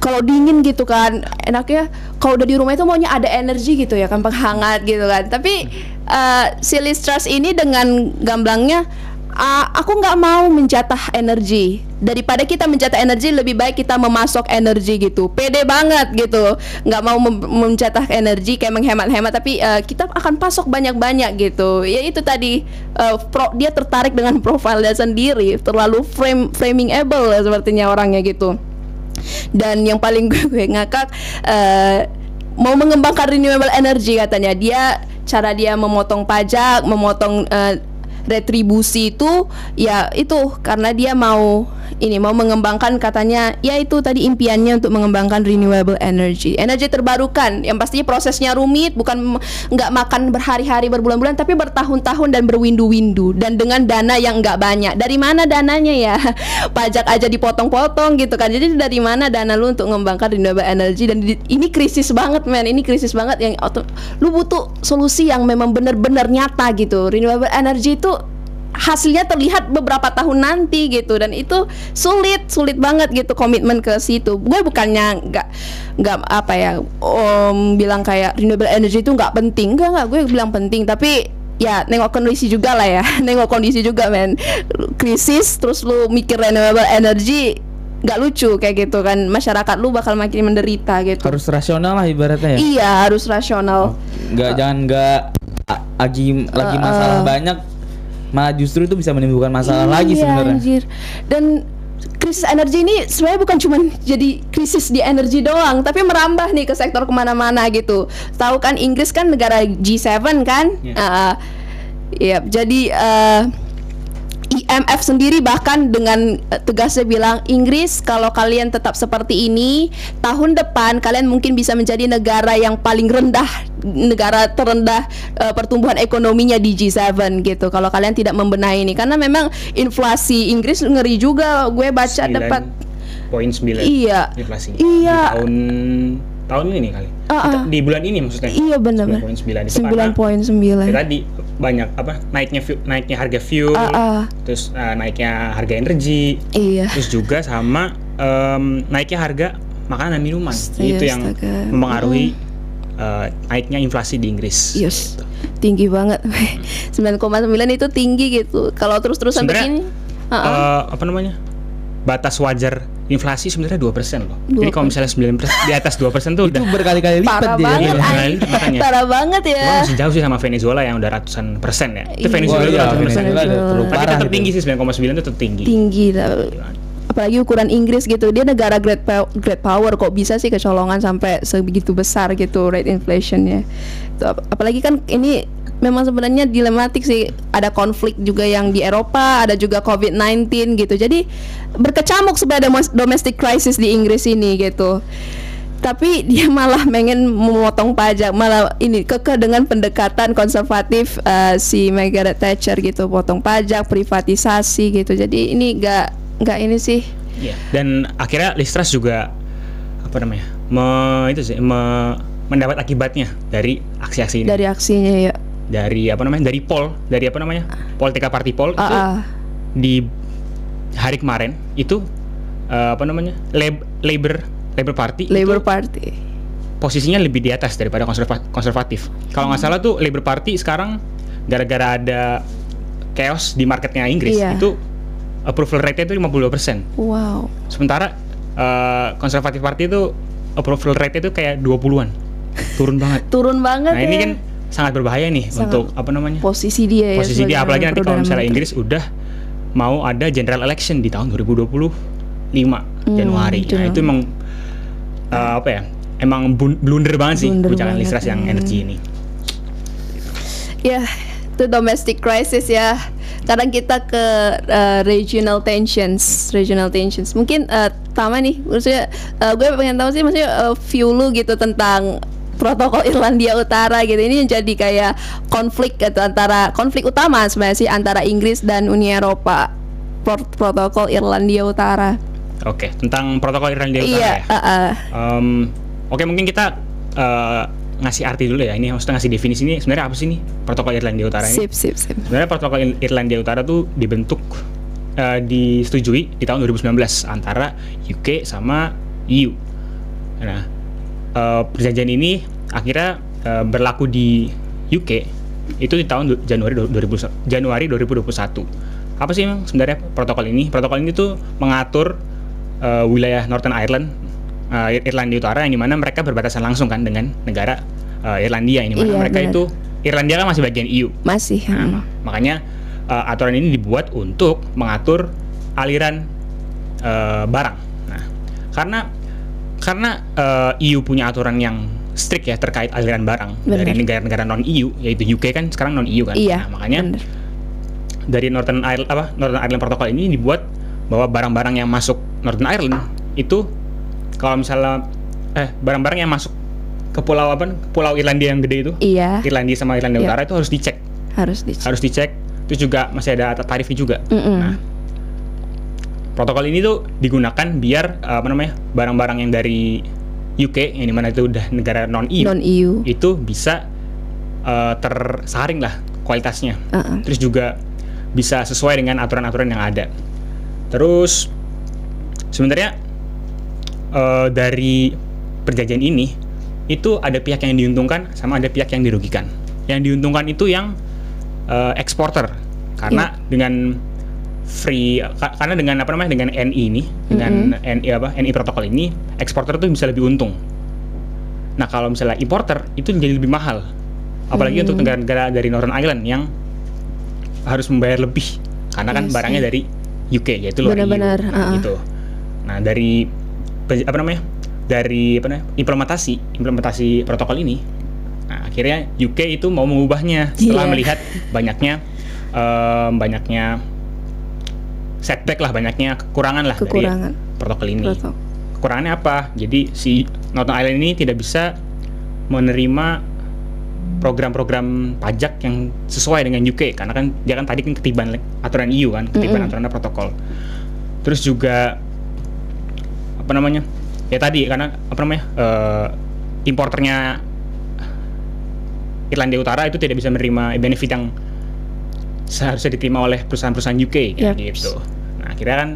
Kalau dingin gitu kan enaknya kalau udah di rumah itu maunya ada energi gitu ya kan penghangat gitu kan. Tapi eh, si Liz Truss ini dengan gamblangnya "Ah, aku nggak mau menjatah energi. Daripada kita menjatah energi lebih baik kita memasok energi gitu. Pede banget gitu. Nggak mau menjatah energi kayak menghemat-hemat tapi eh, kita akan pasok banyak-banyak gitu. Ya itu tadi eh, pro- dia tertarik dengan profilnya sendiri. Terlalu frame framingable ya sepertinya orangnya gitu. Dan yang paling gue ngakak eh, mau mengembangkan renewable energy katanya. Dia cara dia memotong pajak memotong eh, retribusi itu ya itu karena dia mau ini mau mengembangkan katanya ya itu tadi impiannya untuk mengembangkan renewable energy. Energi terbarukan yang pastinya prosesnya rumit bukan nggak makan berhari-hari berbulan-bulan tapi bertahun-tahun dan berwindu-windu dan dengan dana yang nggak banyak. Dari mana dananya ya? Pajak aja dipotong-potong gitu kan. Jadi dari mana dana lu untuk mengembangkan renewable energy? Dan ini krisis banget men. Ini krisis banget yang lu butuh solusi yang memang benar-benar nyata gitu. Renewable energy itu hasilnya terlihat beberapa tahun nanti gitu. Dan itu sulit sulit banget gitu komitmen ke situ. Gue bukannya nggak nggak apa ya om bilang kayak renewable energy itu nggak penting. Enggak nggak gue bilang penting. Tapi ya nengok kondisi juga lah ya. Nengok kondisi juga men. Krisis terus lu mikir renewable energy nggak lucu kayak gitu kan. Masyarakat lu bakal makin menderita gitu. Harus rasional lah ibaratnya ya. iya harus rasional. Nggak jangan nggak lagi lagi Uh, masalah uh. banyak malah justru itu bisa menimbulkan masalah lagi Iya, sebenarnya. anjir. Dan krisis energi ini sebenarnya bukan cuma jadi krisis di energi doang, tapi merambah nih ke sektor ke mana-mana gitu. Tahu kan Inggris kan negara G7 kan? Iya. Ah, Iya, jadi eh, IMF sendiri bahkan dengan eh, tegasnya bilang Inggris kalau kalian tetap seperti ini tahun depan kalian mungkin bisa menjadi negara yang paling rendah negara terendah eh, pertumbuhan ekonominya di G7 gitu kalau kalian tidak membenahi ini karena memang inflasi Inggris ngeri juga gue baca dapat poin sembilan Iya. inflasi Iya. di tahun tahun ini kali. Ah, ah. Di bulan ini maksudnya. Iya. 9.9 itu Sembilan karena poin sembilan. tadi banyak apa naiknya fu- naiknya harga fuel, Ah, ah. terus uh, naiknya harga energi, Iya. terus juga sama em, naiknya harga makanan dan minuman. Astaga, itu yang astaga. mempengaruhi uh, naiknya inflasi di Inggris. Yes. Tinggi banget. 9,9 itu tinggi gitu. Kalau terus-terusan begini. ah, ah. Eh, apa namanya? Batas wajar inflasi sebenarnya 2% loh. Jadi kalau misalnya 9% di atas 2% tuh Itu udah berkali-kali lipat Parah dia. banget, makanya. Parah banget ya. Cuma masih jauh sih sama Venezuela yang udah ratusan persen ya. Itu Iya. Venezuela Wah, iya, ratusan persen. Venezuela udah terlalu Tapi parah tetap itu. tinggi sih 9,9 itu tetap tinggi. Tinggi. tapi- Apalagi ukuran Inggris gitu. Dia negara great pow- great power kok bisa sih kecolongan sampai sebegitu besar gitu rate inflationnya. Apalagi kan ini memang sebenarnya dilematik sih. Ada konflik juga yang di Eropa, ada juga COVID-19 gitu. Jadi berkecamuk sebenarnya domestic crisis di Inggris ini gitu. Tapi dia malah pengen memotong pajak, malah ini kekeh dengan pendekatan konservatif eh, si Margaret Thatcher gitu, potong pajak, privatisasi gitu. Jadi ini nggak nggak ini sih Iya. Dan akhirnya Listras juga apa namanya? Me, itu sih me- mendapat akibatnya dari aksi-aksi ini. dari aksinya ya. Dari apa namanya? Dari poll, dari apa namanya? Politika Party Poll itu ah. di hari kemarin itu eh, apa namanya? Lab- Labor Labor Party Labour itu Party. posisinya lebih di atas daripada konserva- konservatif. Kalau nggak salah tuh Labour Party sekarang gara-gara ada chaos di marketnya Inggris Iya. itu approval rate-nya itu 52%. Wow. Sementara eh, konservatif party itu approval rate-nya itu kayak 20-an. Turun banget. Turun banget Nah, ya. ini kan sangat berbahaya nih Sangat untuk apa namanya? posisi dia ya. posisi dia apalagi nanti kalau misalnya. Inggris udah mau ada general election di tahun 2025 Januari. Nah, itu emang eh, apa ya? Emang blunder banget sih Blunder banget, Listras yang hmm. energi ini. Ya, itu domestic crisis ya. Kadang kita ke uh, regional tensions, regional tensions. Mungkin uh, Tama nih, maksudnya uh, gue pengen tahu sih maksudnya uh, view lu gitu tentang protokol Irlandia Utara gitu. Ini yang jadi kayak konflik gitu antara konflik utama sebenarnya sih antara Inggris dan Uni Eropa. Pro- protokol Irlandia Utara. Oke, tentang protokol Irlandia Utara Iya, ya. uh, uh. Em, Oke mungkin kita eh, ngasih arti dulu ya ini maksudnya ngasih definisi ini sebenarnya apa sih nih protokol Irlandia Utara ini? sip sip sip. Sebenarnya protokol Ir- Irlandia Utara tuh dibentuk eh, disetujui di tahun 2019 antara UK sama EU. Nah eh, perjanjian ini akhirnya eh, berlaku di UK itu di tahun Januari du- 2000 Januari 2021. Apa sih emang sebenarnya protokol ini? Protokol ini tuh mengatur eh, wilayah Northern Ireland, Ir- Irlandia Utara yang di mana mereka berbatasan langsung kan dengan negara eh, Irlandia ini Iya, mereka benar. itu Irlandia kan masih bagian EU. Masih. Nah, hmm. makanya uh, aturan ini dibuat untuk mengatur aliran uh, barang. Nah, karena karena uh, EU punya aturan yang strict ya terkait aliran barang Benar. dari negara-negara non EU, yaitu UK kan sekarang non EU kan. Iya. Nah, makanya bener. dari Northern Ireland apa Northern Ireland Protocol ini dibuat bahwa barang-barang yang masuk Northern Ireland itu kalau misalnya eh barang-barang yang masuk ke pulau apa pulau Irlandia yang gede itu Iya, Irlandia sama Irlandia Iya. Utara itu harus dicek harus dicek. harus dicek terus juga masih ada tarifnya juga Mm-mm. nah protokol ini tuh digunakan biar uh, apa namanya barang-barang yang dari UK yang di mana itu udah negara non EU non EU. itu bisa uh, tersaring lah kualitasnya. Uh-uh. terus juga bisa sesuai dengan aturan-aturan yang ada. Terus sebenarnya uh, dari perjanjian ini itu ada pihak yang diuntungkan sama ada pihak yang dirugikan. Yang diuntungkan itu yang uh, eksporter. Karena dengan free ka- karena dengan apa namanya dengan NI ini dengan NI apa NI protokol ini eksporter tuh bisa lebih untung nah kalau misalnya importer itu jadi lebih mahal apalagi untuk negara-negara dari Northern Ireland yang harus membayar lebih karena kan Iya barangnya sih. dari UK yaitu luar. Benar-benar, uh-uh. gitu nah dari apa namanya dari apa namanya implementasi implementasi protokol ini nah akhirnya UK itu mau mengubahnya setelah Iya. melihat banyaknya em, banyaknya setback lah banyaknya kekurangan lah Kekurangan. dari protokol ini. Protokol. kekurangannya apa? Jadi si Northern Ireland ini tidak bisa menerima program-program pajak yang sesuai dengan UK karena kan dia kan tadi kan ketiban aturan EU kan ketiban aturan protokol. Terus juga apa namanya? Ya tadi karena apa namanya eh, importernya Irlandia Utara itu tidak bisa menerima benefit yang seharusnya diterima oleh perusahaan-perusahaan UK Yep. gitu. Nah, akhirnya kan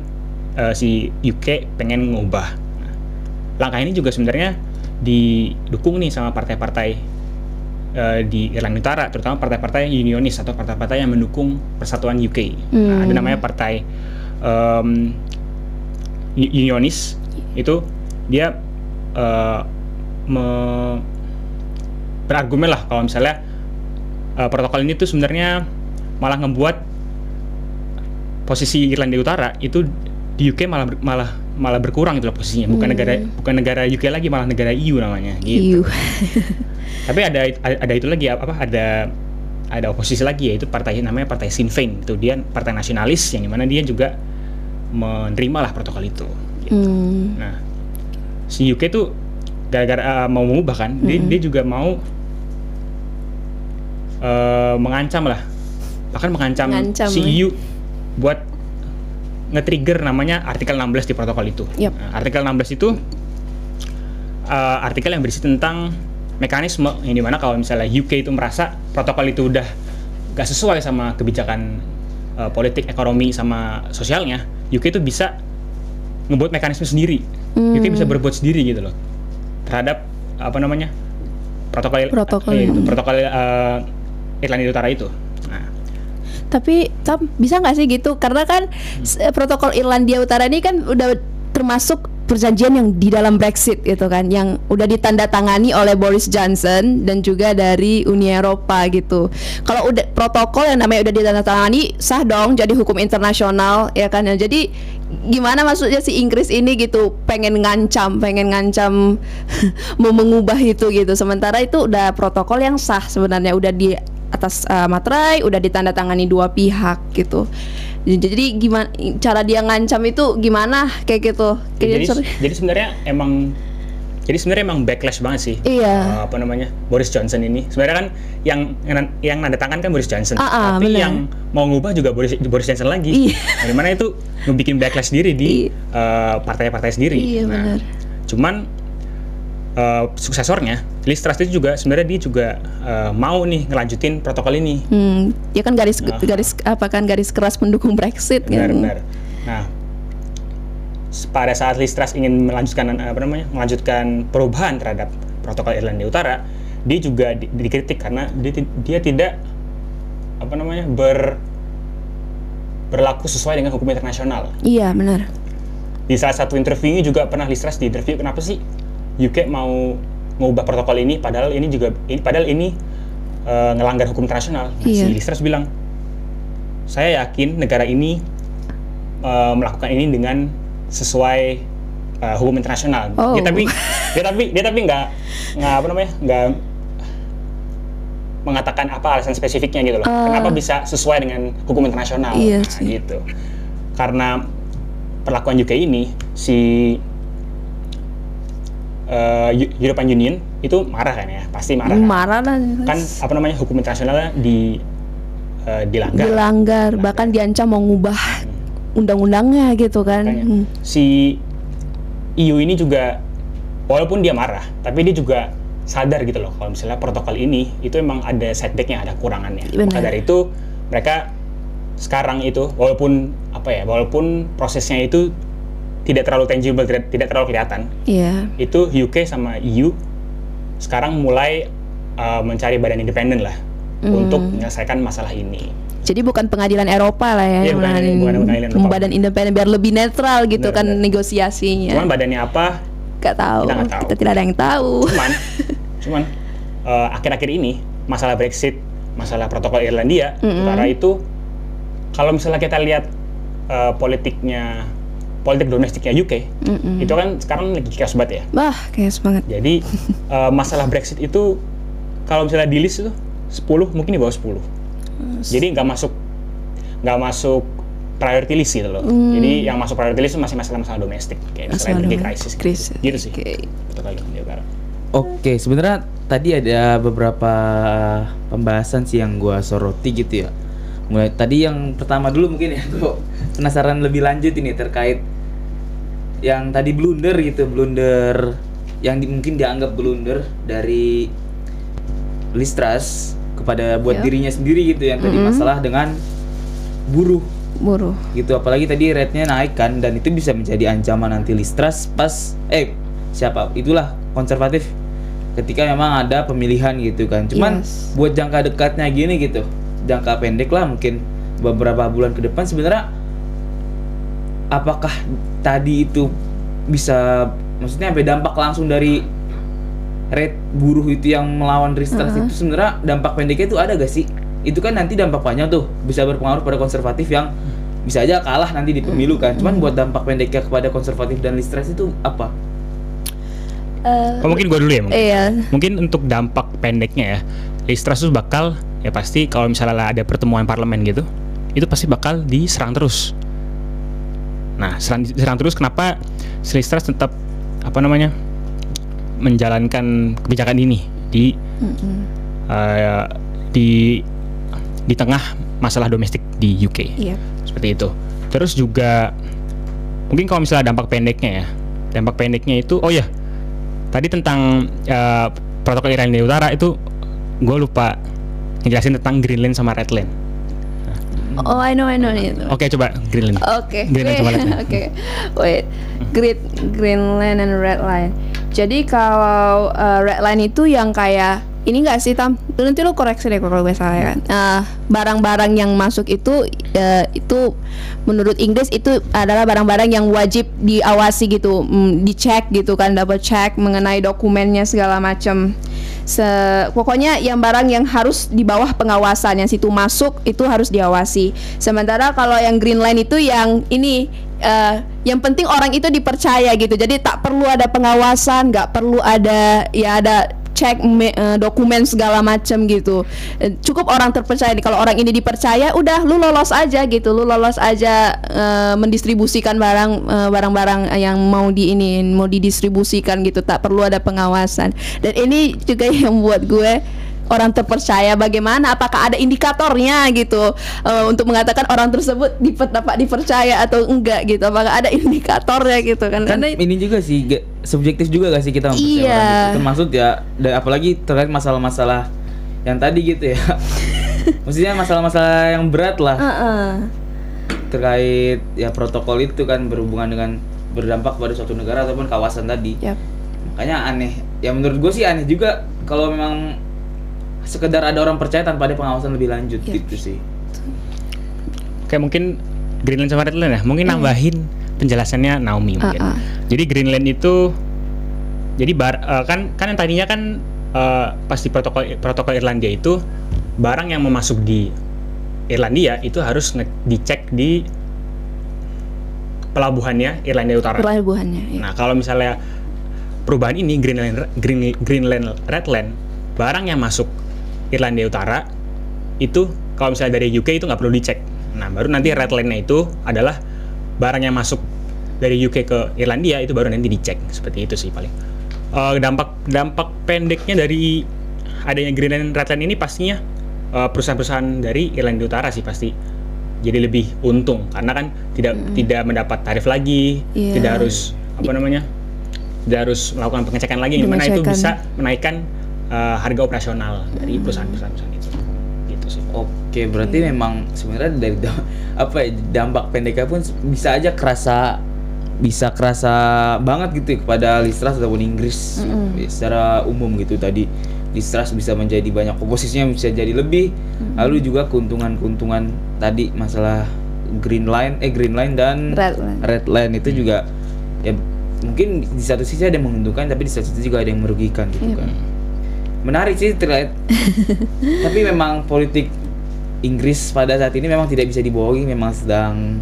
eh, si UK pengen ngubah. Nah, langkah ini juga sebenarnya didukung nih sama partai-partai eh, di Irlandia Utara, terutama partai-partai unionis atau partai-partai yang mendukung persatuan UK. Nah, ada Hmm. namanya partai em, u- unionis itu dia eh, me- berargumen lah kalau misalnya eh, protokol ini tuh sebenarnya malah ngebuat posisi Irlandia Utara itu di UK malah ber- malah malah berkurang loh posisinya bukan Hmm. negara bukan negara UK lagi malah negara EU namanya gitu Iu. tapi ada ada itu lagi apa ada ada oposisi lagi yaitu partai namanya partai Sinn Féin itu dia partai nasionalis yang di mana dia juga menerima lah protokol itu gitu. Hmm. Nah, si UK tuh gara-gara uh, mau mengubah kan, dia, dia juga mau uh, mengancam lah, bahkan mengancam Mengancam, si ya. EU buat nge-trigger namanya artikel 16 di protokol itu. Yap. Nah, artikel 16 itu uh, artikel yang berisi tentang mekanisme yang di mana kalau misalnya UK itu merasa protokol itu udah gak sesuai sama kebijakan uh, politik ekonomi sama sosialnya, UK itu bisa ngebuat mekanisme sendiri. Hmm. UK bisa berbuat sendiri gitu loh terhadap apa namanya protokol Protokol eh, protokol uh, Irlandia Utara itu. Nah, Tapi Tam, bisa nggak sih gitu? Karena kan Hmm. protokol Irlandia Utara ini kan udah termasuk perjanjian yang di dalam Brexit gitu kan, yang udah ditandatangani oleh Boris Johnson dan juga dari Uni Eropa gitu. Kalau udah protokol yang namanya udah ditandatangani sah dong jadi hukum internasional ya kan ya. Jadi gimana maksudnya si Inggris ini gitu pengen ngancam, pengen ngancam mau mengubah itu gitu. Sementara itu udah protokol yang sah sebenarnya udah di atas uh, materai udah ditandatangani dua pihak gitu. Jadi gimana cara dia ngancam itu gimana kayak gitu? jadi Kayak seru- jadi sebenarnya emang jadi sebenarnya emang backlash banget sih. Iya. Uh, apa namanya Boris Johnson ini sebenarnya kan yang yang nanda tangan kan Boris Johnson, Ah, ah, tapi benar. yang mau ngubah juga Boris Boris Johnson lagi. Iya. Dari mana itu ngebikin backlash sendiri di uh, partai-partai sendiri. Iya, benar. Cuman uh, suksesornya Liz Truss itu juga sebenarnya dia juga uh, mau nih ngelanjutin protokol ini. Hmm, dia kan garis Aha. garis apa kan garis keras pendukung Brexit benar kan. benar nah pada saat Liz Truss ingin melanjutkan apa namanya melanjutkan perubahan terhadap protokol Irlandia Utara dia juga di- dikritik karena dia, dia tidak apa namanya ber berlaku sesuai dengan hukum internasional Iya, benar. di salah satu interviewnya juga pernah Liz Truss di interview kenapa sih UK mau mengubah protokol ini padahal ini juga ini padahal ini eh, ngelanggar hukum internasional. Nah, Iya. Si Liz Truss bilang saya yakin negara ini eh, melakukan ini dengan sesuai eh, hukum internasional. Oh. Dia tapi dia tapi dia tapi nggak nggak apa namanya nggak mengatakan apa alasan spesifiknya gitu loh. Ah. Kenapa bisa sesuai dengan hukum internasional? Iya Nah, gitu. Karena perlakuan UK ini si eh, Eu- European Union itu marah kan ya, pasti marah. kan? Marah lah. Kan apa namanya hukum internasionalnya di eh, dilanggar. dilanggar, bahkan diancam mau ngubah undang-undangnya gitu kan. Makanya, Hmm. si EU ini juga walaupun dia marah, tapi dia juga sadar gitu loh kalau misalnya protokol ini itu emang ada setbacknya, ada kurangannya. Benar. Maka dari itu mereka sekarang itu walaupun apa ya, walaupun prosesnya itu tidak terlalu tangible, tidak, tidak terlalu kelihatan, Iya. itu UK sama EU sekarang mulai uh, mencari badan independen lah Hmm. untuk menyelesaikan masalah ini. Jadi bukan pengadilan Eropa lah ya, yang bukan- bukan pengadilan Eropa. badan independen biar lebih netral gitu Benar, kan benar. negosiasinya. Cuman badannya apa? Gak tahu. Kita nggak tahu. Kita tidak ada yang tahu. cuman cuman eh, akhir-akhir ini masalah Brexit masalah protokol Irlandia Mm-mm. Utara itu kalau misalnya kita lihat eh, politiknya politik domestiknya UK Mm-mm. itu kan sekarang lagi chaos banget ya Wah, kayak banget. jadi eh, masalah Brexit itu kalau misalnya di list itu 10 mungkin di bawah 10 jadi nggak masuk nggak masuk priority list gitu loh jadi yang masuk priority list itu masih masalah-masalah domestik kayak misalnya Masalah energi krisis Krisis. gitu sih Oke. Oke, sebenarnya tadi ada beberapa pembahasan sih yang gua soroti gitu ya. Mulai tadi yang pertama dulu mungkin ya, gua penasaran lebih lanjut ini terkait yang tadi blunder gitu, blunder yang di- mungkin dianggap blunder dari Listras kepada buat Iya. dirinya sendiri gitu yang tadi Mm-mm. masalah dengan buruh buruh gitu apalagi tadi rate-nya naik kan dan itu bisa menjadi ancaman nanti Listras pas eh siapa itulah konservatif ketika memang ada pemilihan gitu kan cuman Yes. buat jangka dekatnya gini gitu jangka pendek lah mungkin beberapa bulan ke depan sebenarnya apakah tadi itu bisa maksudnya sampai dampak langsung dari rate buruh itu yang melawan Listras Uh-uh. itu sebenarnya dampak pendeknya itu ada gak sih itu kan nanti dampak panjang tuh bisa berpengaruh pada konservatif yang bisa aja kalah nanti di pemilu kan cuman buat dampak pendeknya kepada konservatif dan Listras itu apa Eh, Oh, mungkin gue dulu ya mungkin. iya Mungkin untuk dampak pendeknya ya, Listras tuh bakal ya pasti kalau misalnya ada pertemuan parlemen gitu, itu pasti bakal diserang terus. Nah, serang, serang terus kenapa si Listras tetap apa namanya menjalankan kebijakan ini di Mm-mm. eh, di di tengah masalah domestik di UK iya seperti itu. Terus juga mungkin kalau misalnya dampak pendeknya ya, dampak pendeknya itu oh ya tadi tentang eh, protokol Irlandia Utara itu gue lupa ngejelasin tentang Greenland sama Redland. Oh I know I know Oke coba Greenland. Oke, Greenland oke, sama Red Line. oke. Wait, Great Greenland and Red Line. Jadi kalau uh, Red Line itu yang kayak ini enggak sih Tam? Nanti lo koreksi deh kalau gue salah ya kan. Nah, barang-barang yang masuk itu uh, itu menurut Inggris itu adalah barang-barang yang wajib diawasi gitu, mm, dicek gitu kan, double check mengenai dokumennya segala macam. Se pokoknya yang barang yang harus di bawah pengawasan yang situ masuk itu harus diawasi. Sementara kalau yang green line itu yang ini eh, yang penting orang itu dipercaya gitu. Jadi tak perlu ada pengawasan, nggak perlu ada ya ada cek me- eh, dokumen segala macam gitu. Eh, Cukup orang terpercaya. Kalau orang ini dipercaya, udah lu lolos aja gitu. Lu lolos aja eh, mendistribusikan barang eh, barang-barang yang mau di ini mau didistribusikan gitu. Tak perlu ada pengawasan. Dan ini juga yang buat gue orang terpercaya bagaimana apakah ada indikatornya gitu eh, untuk mengatakan orang tersebut diper- dapat dipercaya atau enggak gitu apakah ada indikatornya gitu kan kan karena ini juga sih subjektif juga gak sih kita mempercayai Iya. orang gitu. termasuk ya dan apalagi terkait masalah-masalah yang tadi gitu ya maksudnya masalah-masalah yang berat lah Heeh. terkait ya protokol itu kan berhubungan dengan berdampak pada suatu negara ataupun kawasan tadi Yap. makanya aneh ya menurut gue sih aneh juga kalau memang sekedar ada orang percaya tanpa ada pengawasan lebih lanjut Ya. gitu sih Kayak mungkin Greenland sama Redland ya, mungkin nambahin penjelasannya Naomi mungkin. Ah, ah. Jadi Greenland itu jadi bar eh, kan kan yang tadinya kan eh, pas di protokol protokol Irlandia itu barang yang mau masuk di Irlandia itu harus nge- dicek di pelabuhannya Irlandia Utara. pelabuhannya ya. Nah, kalau misalnya perubahan ini Greenland Green, Greenland Redland barang yang masuk Irlandia Utara itu kalau misalnya dari UK itu nggak perlu dicek. Nah, baru nanti Redlandnya itu adalah barang yang masuk dari UK ke Irlandia itu baru nanti dicek. Seperti itu sih paling. Eh, dampak dampak pendeknya dari adanya Greenland Redland ini pastinya eh, perusahaan-perusahaan dari Irlandia Utara sih pasti jadi lebih untung karena kan tidak tidak mendapat tarif lagi, Iya. tidak harus apa namanya? tidak harus melakukan pengecekan lagi yang mana itu bisa menaikkan eh, harga operasional dari perusahaan-perusahaan itu. Gitu sih. Oke, berarti Iya. memang sebenarnya dari apa ya, dampak pendeknya pun bisa aja kerasa bisa kerasa banget gitu ya kepada Listras ataupun Inggris Mm-mm. ya, secara umum gitu tadi Listras bisa menjadi banyak komposisinya bisa jadi lebih lalu juga keuntungan-keuntungan tadi masalah green line eh green line dan Red line. red line itu juga ya mungkin di satu sisi ada yang menguntungkan tapi di satu sisi juga ada yang merugikan gitu Iya. kan menarik sih terkait tapi memang politik Inggris pada saat ini memang tidak bisa dibohongi memang sedang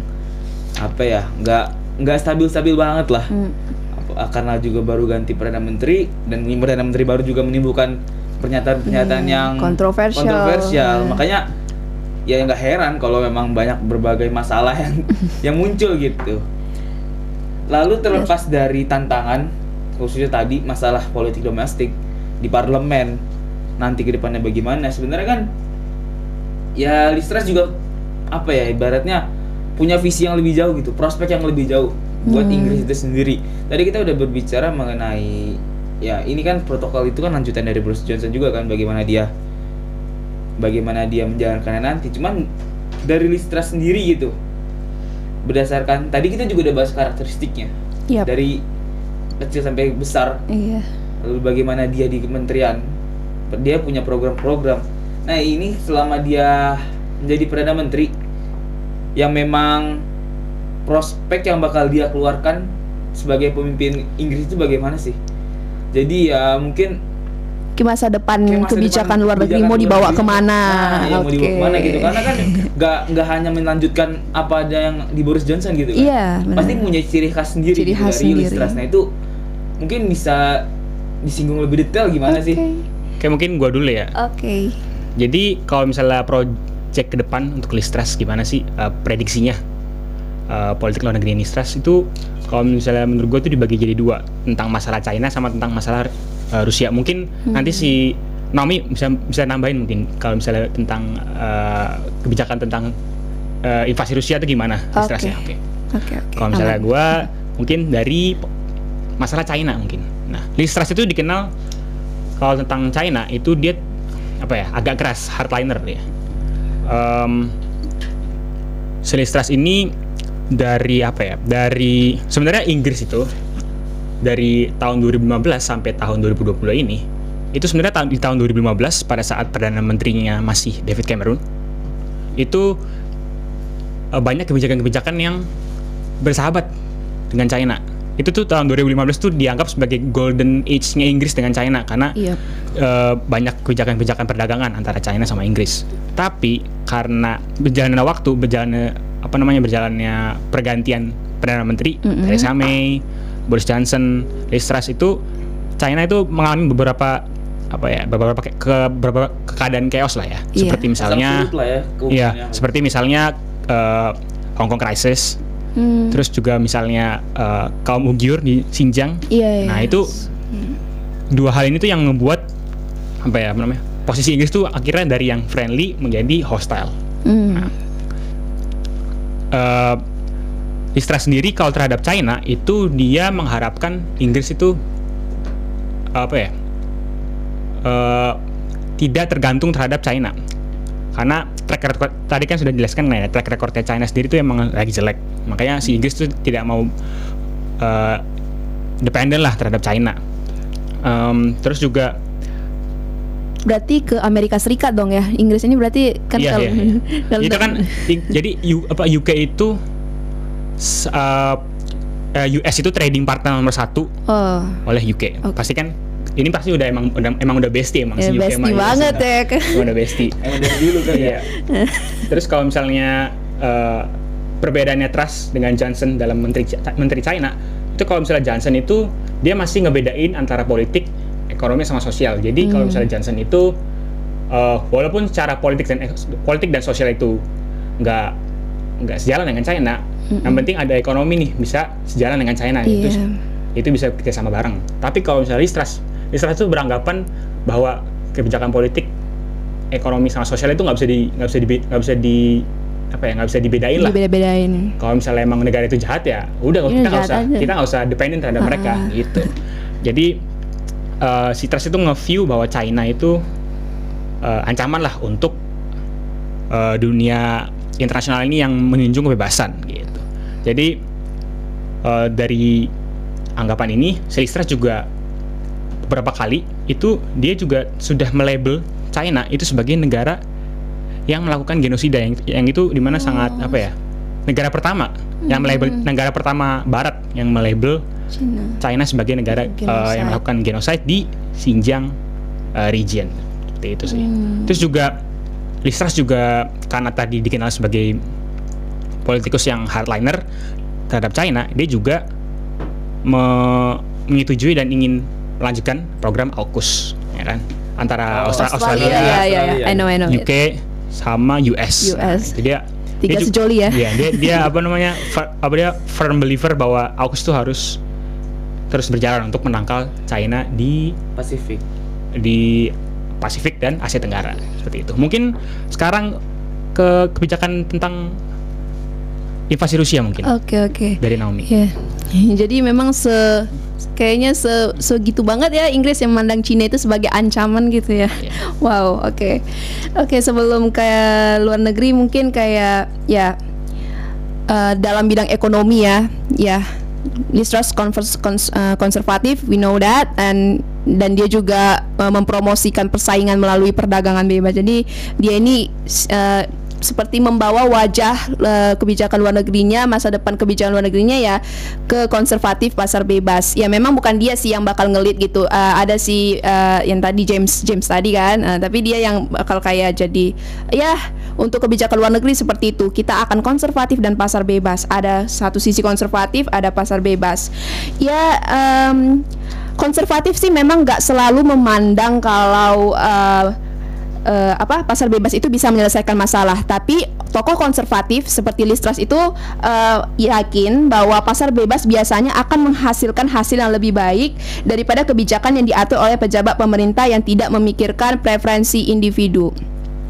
apa ya nggak nggak stabil stabil banget lah Hmm. Apa- karena juga baru ganti perdana menteri dan ini perdana menteri baru juga menimbulkan pernyataan-pernyataan Hmm, yang kontroversial. kontroversial. Hmm. makanya ya nggak heran kalau memang banyak berbagai masalah yang yang muncul gitu lalu terlepas dari tantangan khususnya tadi masalah politik domestik di parlemen nanti ke depannya bagaimana sebenarnya kan ya Listras juga apa ya ibaratnya punya visi yang lebih jauh gitu prospek yang lebih jauh buat Hmm. Inggris itu sendiri tadi kita udah berbicara mengenai ya ini kan protokol itu kan lanjutan dari Boris Johnson juga kan bagaimana dia bagaimana dia menjalankannya nanti cuman dari Listra sendiri gitu berdasarkan tadi kita juga udah bahas karakteristiknya Yap. dari kecil sampai besar Iya. Lalu bagaimana dia di kementerian? Dia punya program-program. Nah ini selama dia menjadi perdana menteri yang memang prospek yang bakal dia keluarkan sebagai pemimpin Inggris itu bagaimana sih? Jadi ya mungkin Ke masa depan kayak masa kebijakan depan luar negeri mau dibawa negeri. ke mana? nah, ya mau dibawa ke mana gitu. Karena kan nggak nggak hanya melanjutkan apa ada yang di Boris Johnson gitu kan. Iya, pasti punya ciri khas sendiri Ciri gitu khas dari sendiri. Nah itu. Mungkin bisa disinggung lebih detail gimana sih Oke. Kayak mungkin gua dulu ya. Oke. Jadi kalau misalnya project ke depan untuk Listras gimana sih uh, prediksinya uh, politik luar negeri Listras itu kalau misalnya menurut gue itu dibagi jadi dua tentang masalah China sama tentang masalah uh, Rusia. Mungkin nanti si Naomi bisa bisa nambahin mungkin kalau misalnya tentang uh, kebijakan tentang uh, invasi Rusia itu gimana Listrasnya. Oke. Oke. Oke, oke. Kalau misalnya gue mungkin dari masalah China mungkin. Nah, Listras itu dikenal kalau tentang China itu dia apa ya agak keras hardliner dia. Um, si Listras ini dari apa ya? Dari sebenarnya Inggris itu dari tahun 2015 sampai tahun 2020 ini itu sebenarnya tahun di tahun 2015 pada saat perdana menterinya masih David Cameron itu eh, banyak kebijakan-kebijakan yang bersahabat dengan China. Itu tuh tahun 2015 tuh dianggap sebagai golden age-nya Inggris dengan China karena Iya. eh, banyak kebijakan-kebijakan perdagangan antara China sama Inggris. Tapi karena berjalannya waktu, berjalannya apa namanya berjalannya pergantian perdana menteri Mm-mm. Theresa May, Boris Johnson, Liz Truss itu China itu mengalami beberapa apa ya beberapa ke, ke- beberapa keadaan chaos lah ya. Iya. Seperti misalnya ya Iya, keuangannya. seperti misalnya eh, Hong Kong crisis, Hmm. terus juga misalnya eh, kaum Uyghur di Xinjiang. Iya, iya. Nah, itu dua hal ini tuh yang membuat apa ya namanya? Posisi Inggris tuh akhirnya dari yang friendly menjadi hostile. Hmm. Eh Istra sendiri kalau terhadap China itu dia mengharapkan Inggris itu apa ya? eh, tidak tergantung terhadap China. Karena track record tadi kan sudah dijelaskan ya, track recordnya China sendiri itu emang lagi jelek. Makanya si Inggris tuh tidak mau eh, dependen lah terhadap China. Em, terus juga Berarti ke Amerika Serikat dong ya. Inggris ini berarti kan Iya, kalau iya, iya. kalau- itu kan jadi U- apa UK itu uh, uh, US itu trading partner nomor satu Oh. oleh UK. Oke. Pasti kan ini pasti udah emang udah emang udah bestie emang Ya, si UK bestie sama US banget ya. emang udah bestie. emang dari dulu kan ya Iya. Terus kalau misalnya uh, perbedaannya Trust dengan Johnson dalam menteri menteri China itu kalau misalnya Johnson itu dia masih ngebedain antara politik, ekonomi sama sosial. Jadi kalau misalnya Johnson itu uh, walaupun secara politik dan politik dan sosial itu nggak nggak sejalan dengan China, yang penting ada ekonomi nih bisa sejalan dengan China itu Iya. itu bisa kerja sama bareng. Tapi kalau misalnya Listras, Listras itu beranggapan bahwa kebijakan politik, ekonomi sama sosial itu nggak bisa di nggak bisa di nggak bisa di apa ya nggak bisa dibedain lah. Dibeda-bedain. Kalau misalnya emang negara itu jahat ya, udah Iya, kita nggak usah aja. kita nggak usah dependen terhadap Ah. mereka gitu. Jadi eh, si Truss itu nge-view bahwa China itu eh, ancaman lah untuk eh, dunia internasional ini yang menjunjung kebebasan gitu. Jadi eh, dari anggapan ini, Selistras juga beberapa kali itu dia juga sudah melabel China itu sebagai negara yang melakukan genosida yang yang itu di mana sangat apa ya negara pertama yang melabel negara pertama Barat yang melabel Cina. China sebagai negara Genocide. yang melakukan genocide di Xinjiang eh, region seperti itu sih. Hmm. Terus juga Listras juga karena tadi dikenal sebagai politikus yang hardliner terhadap China, dia juga me- menyetujui dan ingin melanjutkan program AUKUS, ya kan? Antara Oh, Austra- Australia, Australia. Australia. I know, I know. UK sama US. US. Itu dia Tiga dia sejoli ya. Iya, dia dia apa namanya? fir- apa dia firm believer bahwa AUKUS itu harus terus berjalan untuk menangkal China di Pasifik di Pasifik dan Asia Tenggara seperti itu. Mungkin sekarang ke kebijakan tentang invasi Rusia mungkin Oke, oke. dari Naomi. Iya. Jadi memang se kayaknya se segitu banget ya Inggris yang memandang Cina itu sebagai ancaman gitu ya. Wow, oke. Oke, sebelum ke luar negeri mungkin kayak ya eh, dalam bidang ekonomi ya, ya Liz Truss konvers- kons- eh, konservatif, we know that, and dan dia juga eh, mempromosikan persaingan melalui perdagangan bebas. Jadi dia ini eh, seperti membawa wajah eh, kebijakan luar negerinya, masa depan kebijakan luar negerinya ya ke konservatif pasar bebas. Ya memang bukan dia sih yang bakal ngelit gitu. Eh, ada si eh, yang tadi James James tadi kan, Eh, tapi dia yang bakal kayak jadi ya untuk kebijakan luar negeri seperti itu. Kita akan konservatif dan pasar bebas. Ada satu sisi konservatif, ada pasar bebas. Ya em, konservatif sih memang nggak selalu memandang kalau eh, eh, apa pasar bebas itu bisa menyelesaikan masalah. Tapi tokoh konservatif seperti Liz Truss itu eh, yakin bahwa pasar bebas biasanya akan menghasilkan hasil yang lebih baik daripada kebijakan yang diatur oleh pejabat pemerintah yang tidak memikirkan preferensi individu.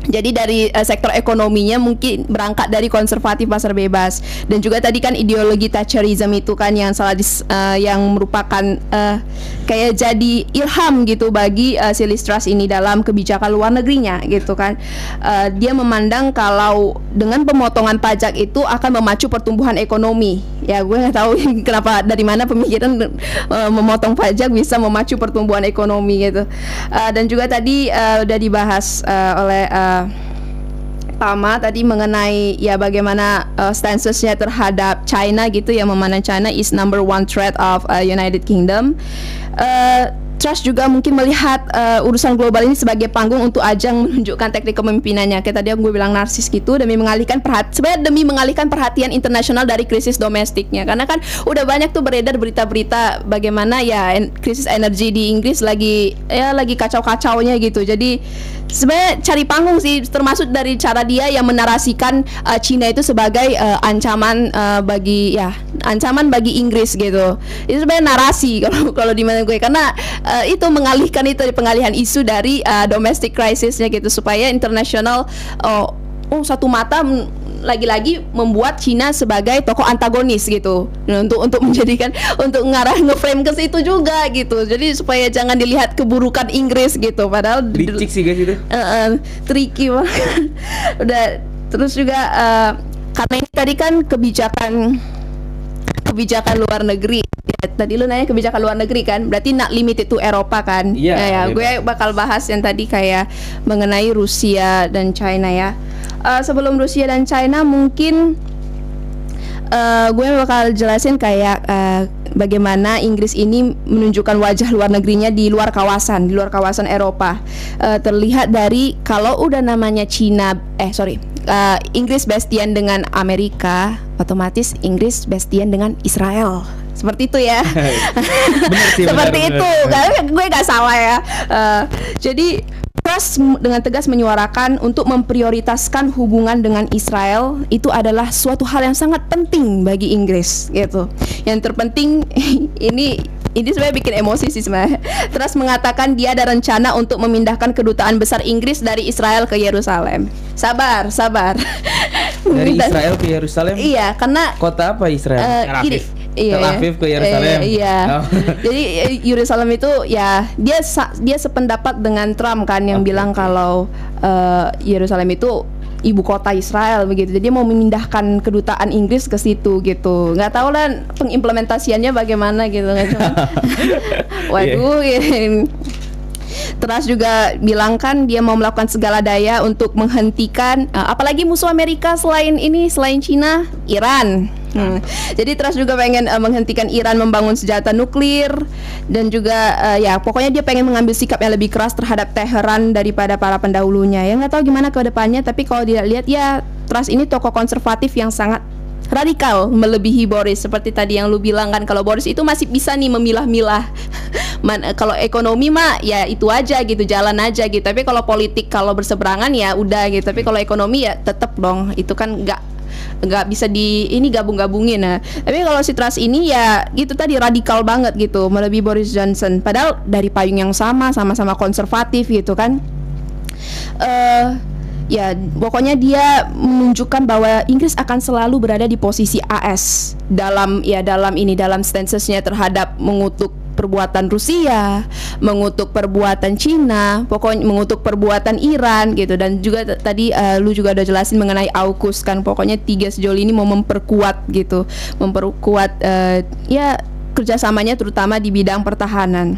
Jadi dari eh, sektor ekonominya mungkin berangkat dari konservatif pasar bebas dan juga tadi kan ideologi Thatcherism itu kan yang salah dis, eh, yang merupakan eh, kayak jadi ilham gitu bagi si Liz Truss ini dalam kebijakan luar negerinya gitu kan. Eh, dia memandang kalau dengan pemotongan pajak itu akan memacu pertumbuhan ekonomi. Ya gue nggak tahu kenapa dari mana pemikiran eh, memotong pajak bisa memacu pertumbuhan ekonomi gitu. Eh, dan juga tadi eh, udah dibahas eh, oleh eh, Tama tadi mengenai ya bagaimana uh, stancesnya terhadap China gitu yang memandang China is number one threat of uh, United Kingdom. Uh, Truss juga mungkin melihat uh, urusan global ini sebagai panggung untuk ajang menunjukkan teknik kepemimpinannya. Kayak tadi yang gue bilang narsis gitu demi mengalihkan perhatian sebenarnya demi mengalihkan perhatian internasional dari krisis domestiknya. Karena kan udah banyak tuh beredar berita-berita bagaimana ya krisis energi di Inggris lagi ya lagi kacau-kacaunya gitu. Jadi sebenarnya cari panggung sih termasuk dari cara dia yang menarasikan uh, Cina itu sebagai uh, ancaman uh, bagi ya ancaman bagi Inggris gitu. Itu sebenarnya narasi kalau kalau di mana gue. Karena uh, itu mengalihkan itu pengalihan isu dari uh, domestic crisisnya gitu supaya internasional oh, oh satu mata lagi-lagi membuat Cina sebagai tokoh antagonis gitu Nah, untuk untuk menjadikan untuk ngarah ngeframe ke situ juga gitu jadi supaya jangan dilihat keburukan Inggris gitu padahal Licik sih guys itu. Eh, eh, tricky banget. Udah terus juga eh, karena ini tadi kan kebijakan kebijakan luar negeri. Ya, tadi lu nanya kebijakan luar negeri kan, berarti not limited to Eropa kan? Iya, Ya, ya, gue bakal bahas yang tadi kayak mengenai Rusia dan China ya. Eh, sebelum Rusia dan China mungkin eh, gue bakal jelasin kayak eh, bagaimana Inggris ini menunjukkan wajah luar negerinya di luar kawasan, di luar kawasan Eropa. Eh, terlihat dari kalau udah namanya Cina, eh sorry, eh, Inggris bestian dengan Amerika, otomatis Inggris bestian dengan Israel. Seperti itu ya. Bener sih, Seperti bener, itu, bener. karena gue nggak salah ya. Eh, jadi Truss m- dengan tegas menyuarakan untuk memprioritaskan hubungan dengan Israel itu adalah suatu hal yang sangat penting bagi Inggris gitu. Yang terpenting ini ini sebenarnya bikin emosi sih sebenarnya. Truss mengatakan dia ada rencana untuk memindahkan kedutaan besar Inggris dari Israel ke Yerusalem. Sabar, sabar. Dari Israel ke Yerusalem. Iya, karena Kota apa Israel? Eh, Tel Aviv. iya, Tel Aviv ke Yerusalem. Eh, iya. Oh. Jadi eh, Yerusalem itu ya dia dia sependapat dengan Trump kan yang Oke, bilang kalau eh, Yerusalem itu ibu kota Israel begitu. Jadi mau memindahkan kedutaan Inggris ke situ gitu. Nggak tahu lah pengimplementasiannya bagaimana gitu. Waduh. ini. Terus juga bilang kan dia mau melakukan segala daya untuk menghentikan eh, apalagi musuh Amerika selain ini selain Cina, Iran. Hmm. Jadi terus juga pengen eh, menghentikan Iran membangun senjata nuklir dan juga eh, ya pokoknya dia pengen mengambil sikap yang lebih keras terhadap Teheran daripada para pendahulunya. Ya nggak tahu gimana ke depannya tapi kalau dilihat ya Truss ini tokoh konservatif yang sangat radikal melebihi Boris. Seperti tadi yang lu bilang kan kalau Boris itu masih bisa nih memilah-milah. Man, eh, kalau ekonomi mah ya itu aja gitu jalan aja gitu. Tapi kalau politik kalau berseberangan ya udah gitu. Tapi kalau ekonomi ya tetep dong. Itu kan nggak nggak bisa di ini gabung-gabungin nah. Tapi kalau si Truss ini ya gitu tadi radikal banget gitu melebihi Boris Johnson. Padahal dari payung yang sama sama-sama konservatif gitu kan. Eh ya pokoknya dia menunjukkan bahwa Inggris akan selalu berada di posisi AS dalam ya dalam ini dalam stancesnya terhadap mengutuk perbuatan Rusia, mengutuk perbuatan Cina, pokoknya mengutuk perbuatan Iran gitu dan juga tadi eh, lu juga udah jelasin mengenai AUKUS kan pokoknya tiga sejauh ini mau memperkuat gitu, memperkuat eh, ya kerjasamanya terutama di bidang pertahanan.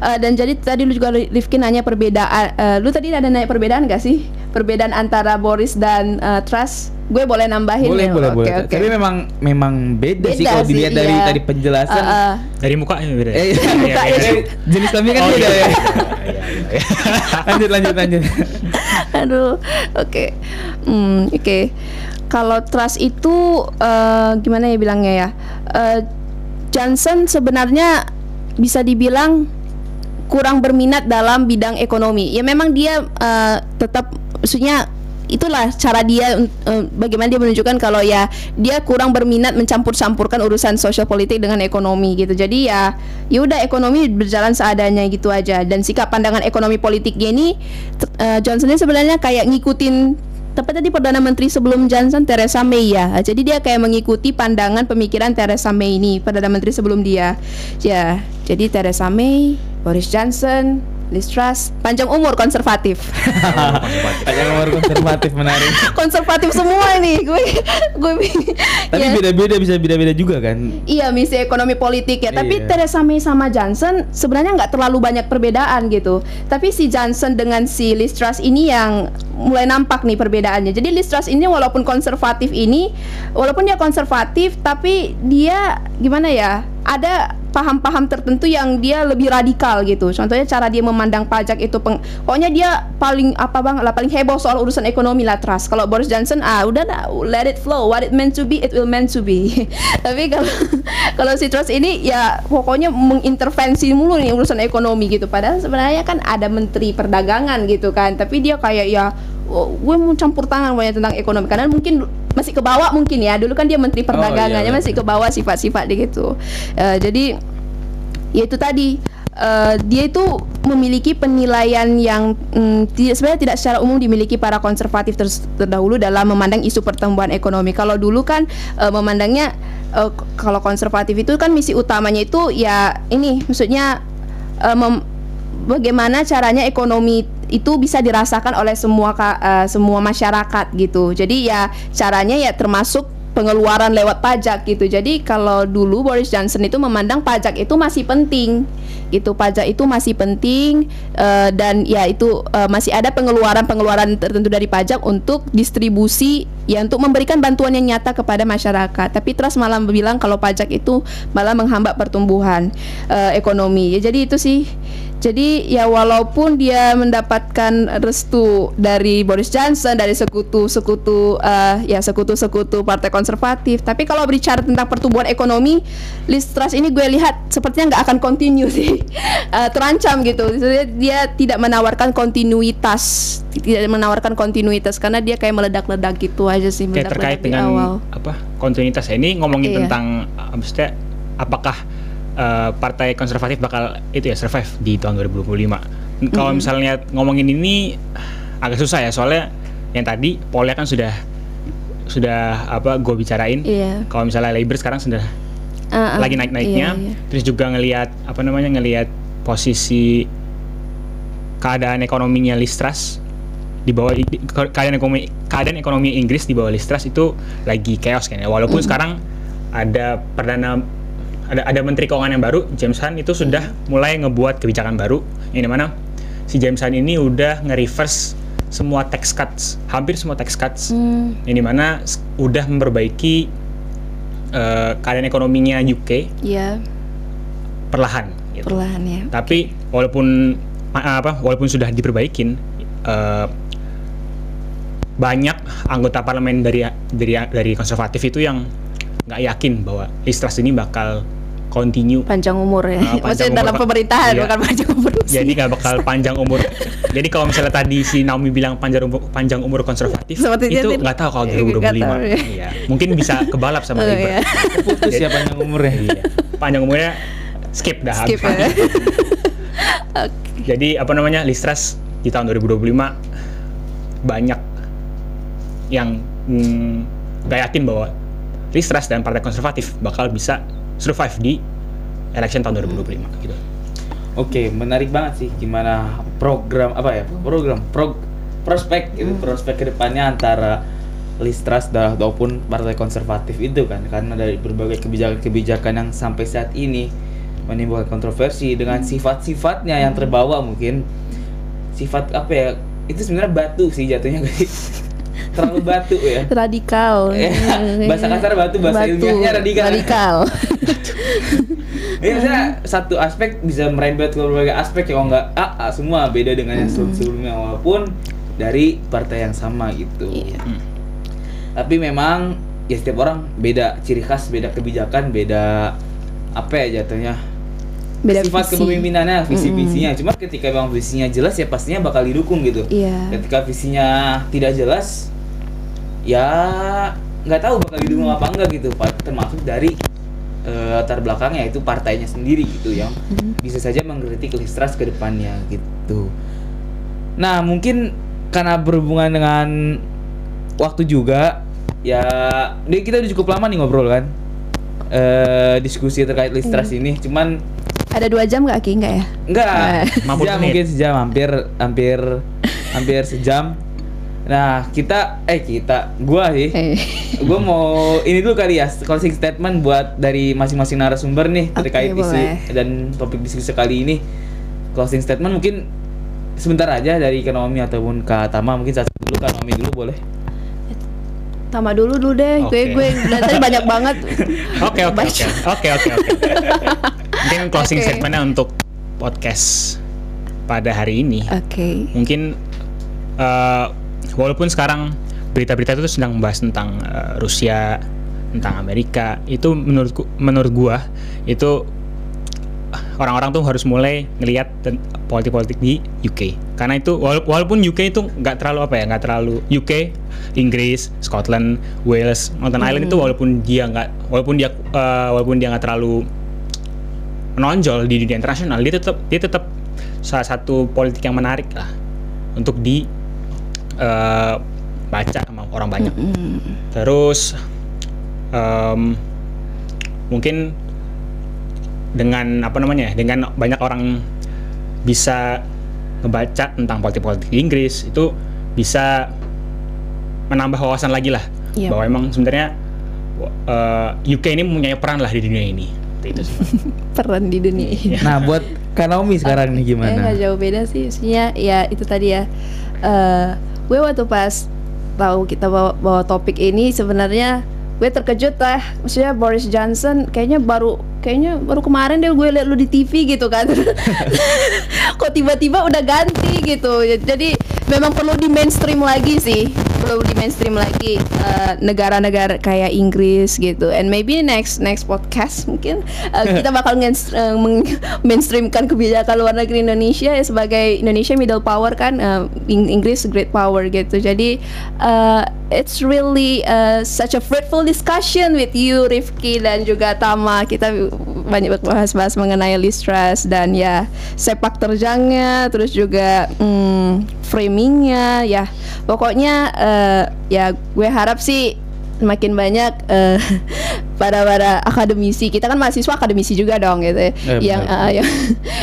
Eh, dan jadi tadi lu juga Rifki nanya perbedaan, eh, lu tadi ada nanya perbedaan gak sih? Perbedaan antara Boris dan eh, Truss? Gue boleh nambahin boleh ya? boleh Oke, boleh oke. tapi memang memang beda, sih Beda kalau sih, dilihat dari iya. tadi penjelasan Eh, eh. Dari mukanya beda. Eh, Iya, Mukanya iya, iya. jenis kelamin kan Oh, beda iya, ya iya, iya, lanjut lanjut lanjut Aduh, oke, Hmm, oke. Kalau trust itu eh, gimana ya bilangnya ya? Eh, Johnson sebenarnya bisa dibilang kurang berminat dalam bidang ekonomi. Ya memang dia eh, tetap, maksudnya itulah cara dia eh, bagaimana dia menunjukkan kalau ya dia kurang berminat mencampur-campurkan urusan sosial politik dengan ekonomi gitu. Jadi ya ya udah ekonomi berjalan seadanya gitu aja dan sikap pandangan ekonomi politik dia ini t- eh, Johnson ini sebenarnya kayak ngikutin tapi tadi Perdana Menteri sebelum Johnson Theresa May ya. Jadi dia kayak mengikuti pandangan pemikiran Theresa May ini, Perdana Menteri sebelum dia. Ya, jadi Theresa May, Boris Johnson, Liz Truss, panjang umur konservatif. ada nomor konservatif menarik konservatif semua nih gue gue tapi ya. beda-beda bisa beda-beda juga kan Iya misi ekonomi politik ya. Tapi Iya. Theresa May sama Johnson sebenarnya nggak terlalu banyak perbedaan gitu. Tapi si Johnson dengan si Liz Truss ini yang mulai nampak nih perbedaannya. Jadi Liz Truss ini walaupun konservatif ini, walaupun dia konservatif, tapi dia gimana ya? Ada paham-paham tertentu yang dia lebih radikal gitu. Contohnya cara dia memandang pajak itu peng, pokoknya dia paling apa bang lah paling heboh soal urusan ekonomi lah Truss. Kalau Boris Johnson ah udah dah let it flow. What it meant to be it will meant to be. Tapi kalau kalau si Truss ini ya pokoknya mengintervensi mulu nih urusan ekonomi gitu. Padahal sebenarnya kan ada menteri perdagangan gitu kan. Tapi dia kayak ya gue mau campur tangan banyak tentang ekonomi karena mungkin masih ke bawah mungkin ya. Dulu kan dia menteri perdagangannya iya, masih ke bawah sifat-sifat dia gitu. Eh, jadi ya itu tadi eh, dia itu memiliki penilaian yang mm, tidak sebenarnya tidak secara umum dimiliki para konservatif ter- terdahulu dalam memandang isu pertumbuhan ekonomi. Kalau dulu kan eh, memandangnya k- kalau konservatif itu kan misi utamanya itu ya ini maksudnya mem- bagaimana caranya ekonomi itu bisa dirasakan oleh semua eh, semua masyarakat gitu. Jadi ya caranya ya termasuk pengeluaran lewat pajak gitu. Jadi kalau dulu Boris Johnson itu memandang pajak itu masih penting gitu. Pajak itu masih penting eh, dan ya itu eh, masih ada pengeluaran-pengeluaran tertentu dari pajak untuk distribusi ya untuk memberikan bantuan yang nyata kepada masyarakat. Tapi Truss malah bilang kalau pajak itu malah menghambat pertumbuhan eh, ekonomi. Ya jadi itu sih jadi ya walaupun dia mendapatkan restu dari Boris Johnson dari sekutu-sekutu eh, ya sekutu-sekutu partai konservatif, tapi kalau bicara tentang pertumbuhan ekonomi, Liz Truss ini gue lihat sepertinya nggak akan continue sih, Eh, terancam gitu. Jadi Dia tidak menawarkan kontinuitas, tidak menawarkan kontinuitas karena dia kayak meledak-ledak gitu aja sih Kayak terkait dengan awal. apa kontinuitas ya. ini ngomongin Iya. tentang uh, maksudnya apakah uh, partai konservatif bakal itu ya survive di tahun 2025 kalau misalnya ngomongin ini agak susah ya soalnya yang tadi polnya kan sudah sudah apa gue bicarain Iya. kalau misalnya labor sekarang sudah Ah, ah. lagi naik naiknya Iya, iya. terus juga ngelihat apa namanya ngelihat posisi keadaan ekonominya Listras di bawah di- keadaan ekonomi keadaan ekonomi Inggris di bawah Listras itu lagi chaos kan ya walaupun sekarang ada perdana ada ada menteri keuangan yang baru James Hunt itu sudah mulai ngebuat kebijakan baru yang di mana si James Hunt ini udah nge-reverse semua tax cuts hampir semua tax cuts Hmm, yang di mana s- udah memperbaiki eh, keadaan ekonominya UK ya perlahan gitu. perlahan ya. Tapi walaupun ma- apa walaupun sudah diperbaikin eh, banyak anggota parlemen dari dari dari konservatif itu yang nggak yakin bahwa Listras ini bakal continue Panjang umur ya. Ah, panjang Maksudnya umur, dalam pemerintahan Iya. bukan panjang umur. usia. jadi nggak bakal panjang umur. jadi kalau misalnya tadi si Naomi bilang panjang umur panjang umur konservatif Sepertinya itu dia- nggak tahu kalau Iya, nggak 2025. tahu, ya. Iya. Mungkin bisa kebalap sama Oh, Labour. iya. putus ya panjang umurnya Iya. Panjang umurnya skip dah. Skip habis. ya. Jadi apa namanya Listras di tahun 2025 banyak yang mm, gak yakin bahwa Listras dan Partai Konservatif bakal bisa survive di election tahun 2025 gitu. Oke, menarik banget sih gimana program apa ya? Program prog prospek gitu, prospek ke depannya antara Listras dan ataupun partai konservatif itu kan karena dari berbagai kebijakan-kebijakan yang sampai saat ini menimbulkan kontroversi dengan sifat-sifatnya yang terbawa mungkin sifat apa ya itu sebenarnya batu sih jatuhnya sih? terlalu batu ya radikal Ya, bahasa kasar batu, bahasa ilmiahnya radikal. radikal Ini maksudnya satu aspek bisa merembet ke berbagai aspek ya, kalau nggak A, A semua beda dengan yang sebelum sebelumnya walaupun dari partai yang sama gitu. Iya. Tapi memang ya setiap orang beda ciri khas, beda kebijakan, beda apa ya jatuhnya beda sifat visi. kepemimpinannya, visi visinya. Cuma ketika memang visinya jelas ya pastinya bakal didukung gitu. Iya. Ketika visinya tidak jelas, ya nggak tahu bakal didukung apa enggak gitu. Termasuk dari eh, latar belakangnya itu partainya sendiri gitu yang bisa saja mengkritik Listras ke depannya gitu. Nah mungkin karena berhubungan dengan waktu juga ya kita udah cukup lama nih ngobrol kan eh diskusi terkait Listras ini cuman ada dua jam nggak Ki nggak ya Enggak, Eh. 50 sejam mungkin sejam, hampir hampir hampir sejam. Nah, kita eh kita gua sih. Eh. Gua mau ini dulu kali ya closing statement buat dari masing-masing narasumber nih terkait isu boleh. dan topik diskusi kali ini. Closing statement mungkin sebentar aja dari ekonomi ataupun Kak Tama mungkin satu dulu Kak Naomi dulu boleh. Tama dulu dulu deh gue Oke. gue dari tadi banyak banget Oke oke oke oke oke. Mungkin closing Oke. statementnya untuk podcast pada hari ini. oke Mungkin eh, walaupun sekarang berita-berita itu sedang membahas tentang eh, Rusia, tentang Amerika, itu menurutku menurut gua itu orang-orang tuh harus mulai ngelihat politik-politik di UK karena itu wala- walaupun UK itu nggak terlalu apa ya nggak terlalu UK Inggris Scotland Wales Northern Ireland itu walaupun dia nggak walaupun dia eh, walaupun dia nggak terlalu menonjol di dunia internasional dia tetap dia tetap salah satu politik yang menarik lah untuk di eh, baca sama orang banyak. Terus em, mungkin dengan apa namanya ya, dengan banyak orang bisa ngebaca tentang politik-politik Inggris itu bisa menambah wawasan lagi lah Iya. bahwa emang sebenarnya eh, UK ini mempunyai peran lah di dunia ini itu sih. peran di dunia ini Nah, buat Kak Naomi sekarang nih Eh gimana? nggak jauh beda sih, maksudnya ya itu tadi ya. eh gue waktu pas tahu kita bawa, bawa topik ini sebenarnya gue terkejut lah. Maksudnya Boris Johnson kayaknya baru kayaknya baru kemarin deh gue liat lu di TV gitu kan. Kok tiba-tiba udah ganti gitu. Jadi memang perlu di mainstream lagi sih. Perlu di mainstream lagi eh, negara-negara kayak Inggris gitu. And maybe next next podcast mungkin eh, kita bakal meng- mainstreamkan kebijakan luar negeri Indonesia ya sebagai Indonesia middle power kan Ing- Inggris great power gitu. Jadi eh, it's really uh, such a fruitful discussion with you Rifki dan juga Tama. Kita banyak bahas-bahas mengenai Listras dan ya sepak terjangnya terus juga hmm, framingnya ya pokoknya eh, ya gue harap sih makin banyak eh, para para akademisi kita kan mahasiswa akademisi juga dong gitu ya Eh, yang eh, yang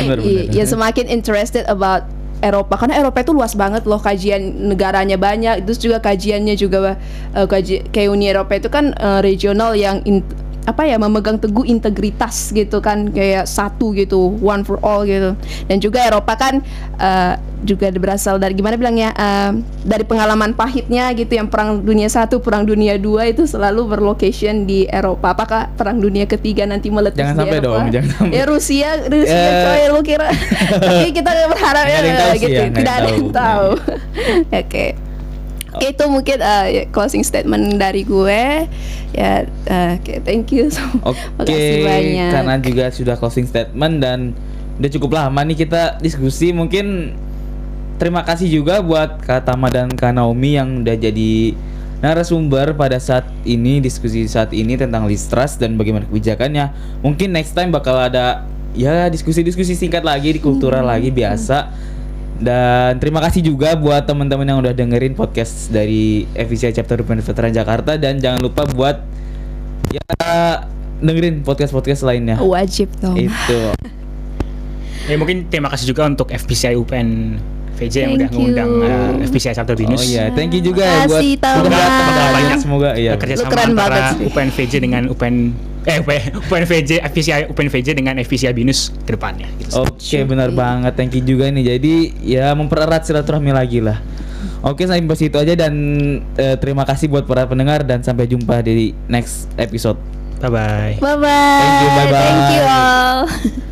Benar, benar. ya semakin interested about Eropa karena Eropa itu luas banget loh kajian negaranya banyak terus juga kajiannya juga eh, kaji kayak Uni Eropa itu kan eh, regional yang in- apa ya memegang teguh integritas gitu kan kayak satu gitu one for all gitu. Dan juga Eropa kan eh, juga berasal dari gimana bilangnya eh, dari pengalaman pahitnya gitu yang perang dunia satu perang dunia dua itu selalu berlocation di Eropa. Apakah perang dunia ketiga nanti meletus Jangan di sampai Eropa? dong, jangan sampai. ya Rusia Rusia Eh. coy lu kira. Tapi kita berharap sih gitu. ya, nggak tidak ada yang tahu. tahu. Oke Oke itu mungkin uh, closing statement dari gue ya uh, oke thank you so Oke, makasih banyak karena juga sudah closing statement dan udah cukup lama nih kita diskusi. Mungkin terima kasih juga buat Kak Tama dan Kak Naomi yang udah jadi narasumber pada saat ini diskusi saat ini tentang Listras dan bagaimana kebijakannya. Mungkin next time bakal ada ya diskusi-diskusi singkat lagi di kultural lagi biasa. Dan terima kasih juga buat teman-teman yang udah dengerin podcast dari FICI Chapter Veteran Jakarta dan jangan lupa buat ya dengerin podcast-podcast lainnya. Wajib dong. Itu. Ya mungkin terima kasih juga untuk FPCI UPN VJ yang udah ngundang uh, FPCI Sabtu Oh Binus. iya, thank you juga ya buat semoga banyak semoga iya. kerja Lu sama keren antara banget sih. UPN VJ dengan UPN eh UPN, UPN VJ FPCI UPN VJ dengan FPCI Binus ke depannya gitu. Oke, benar banget. Thank you juga nih. Jadi ya mempererat silaturahmi lagi lah. Oke, sampai situ aja dan eh, terima kasih buat para pendengar dan sampai jumpa di next episode. Bye bye. Bye bye. Thank you, bye-bye. Thank you all.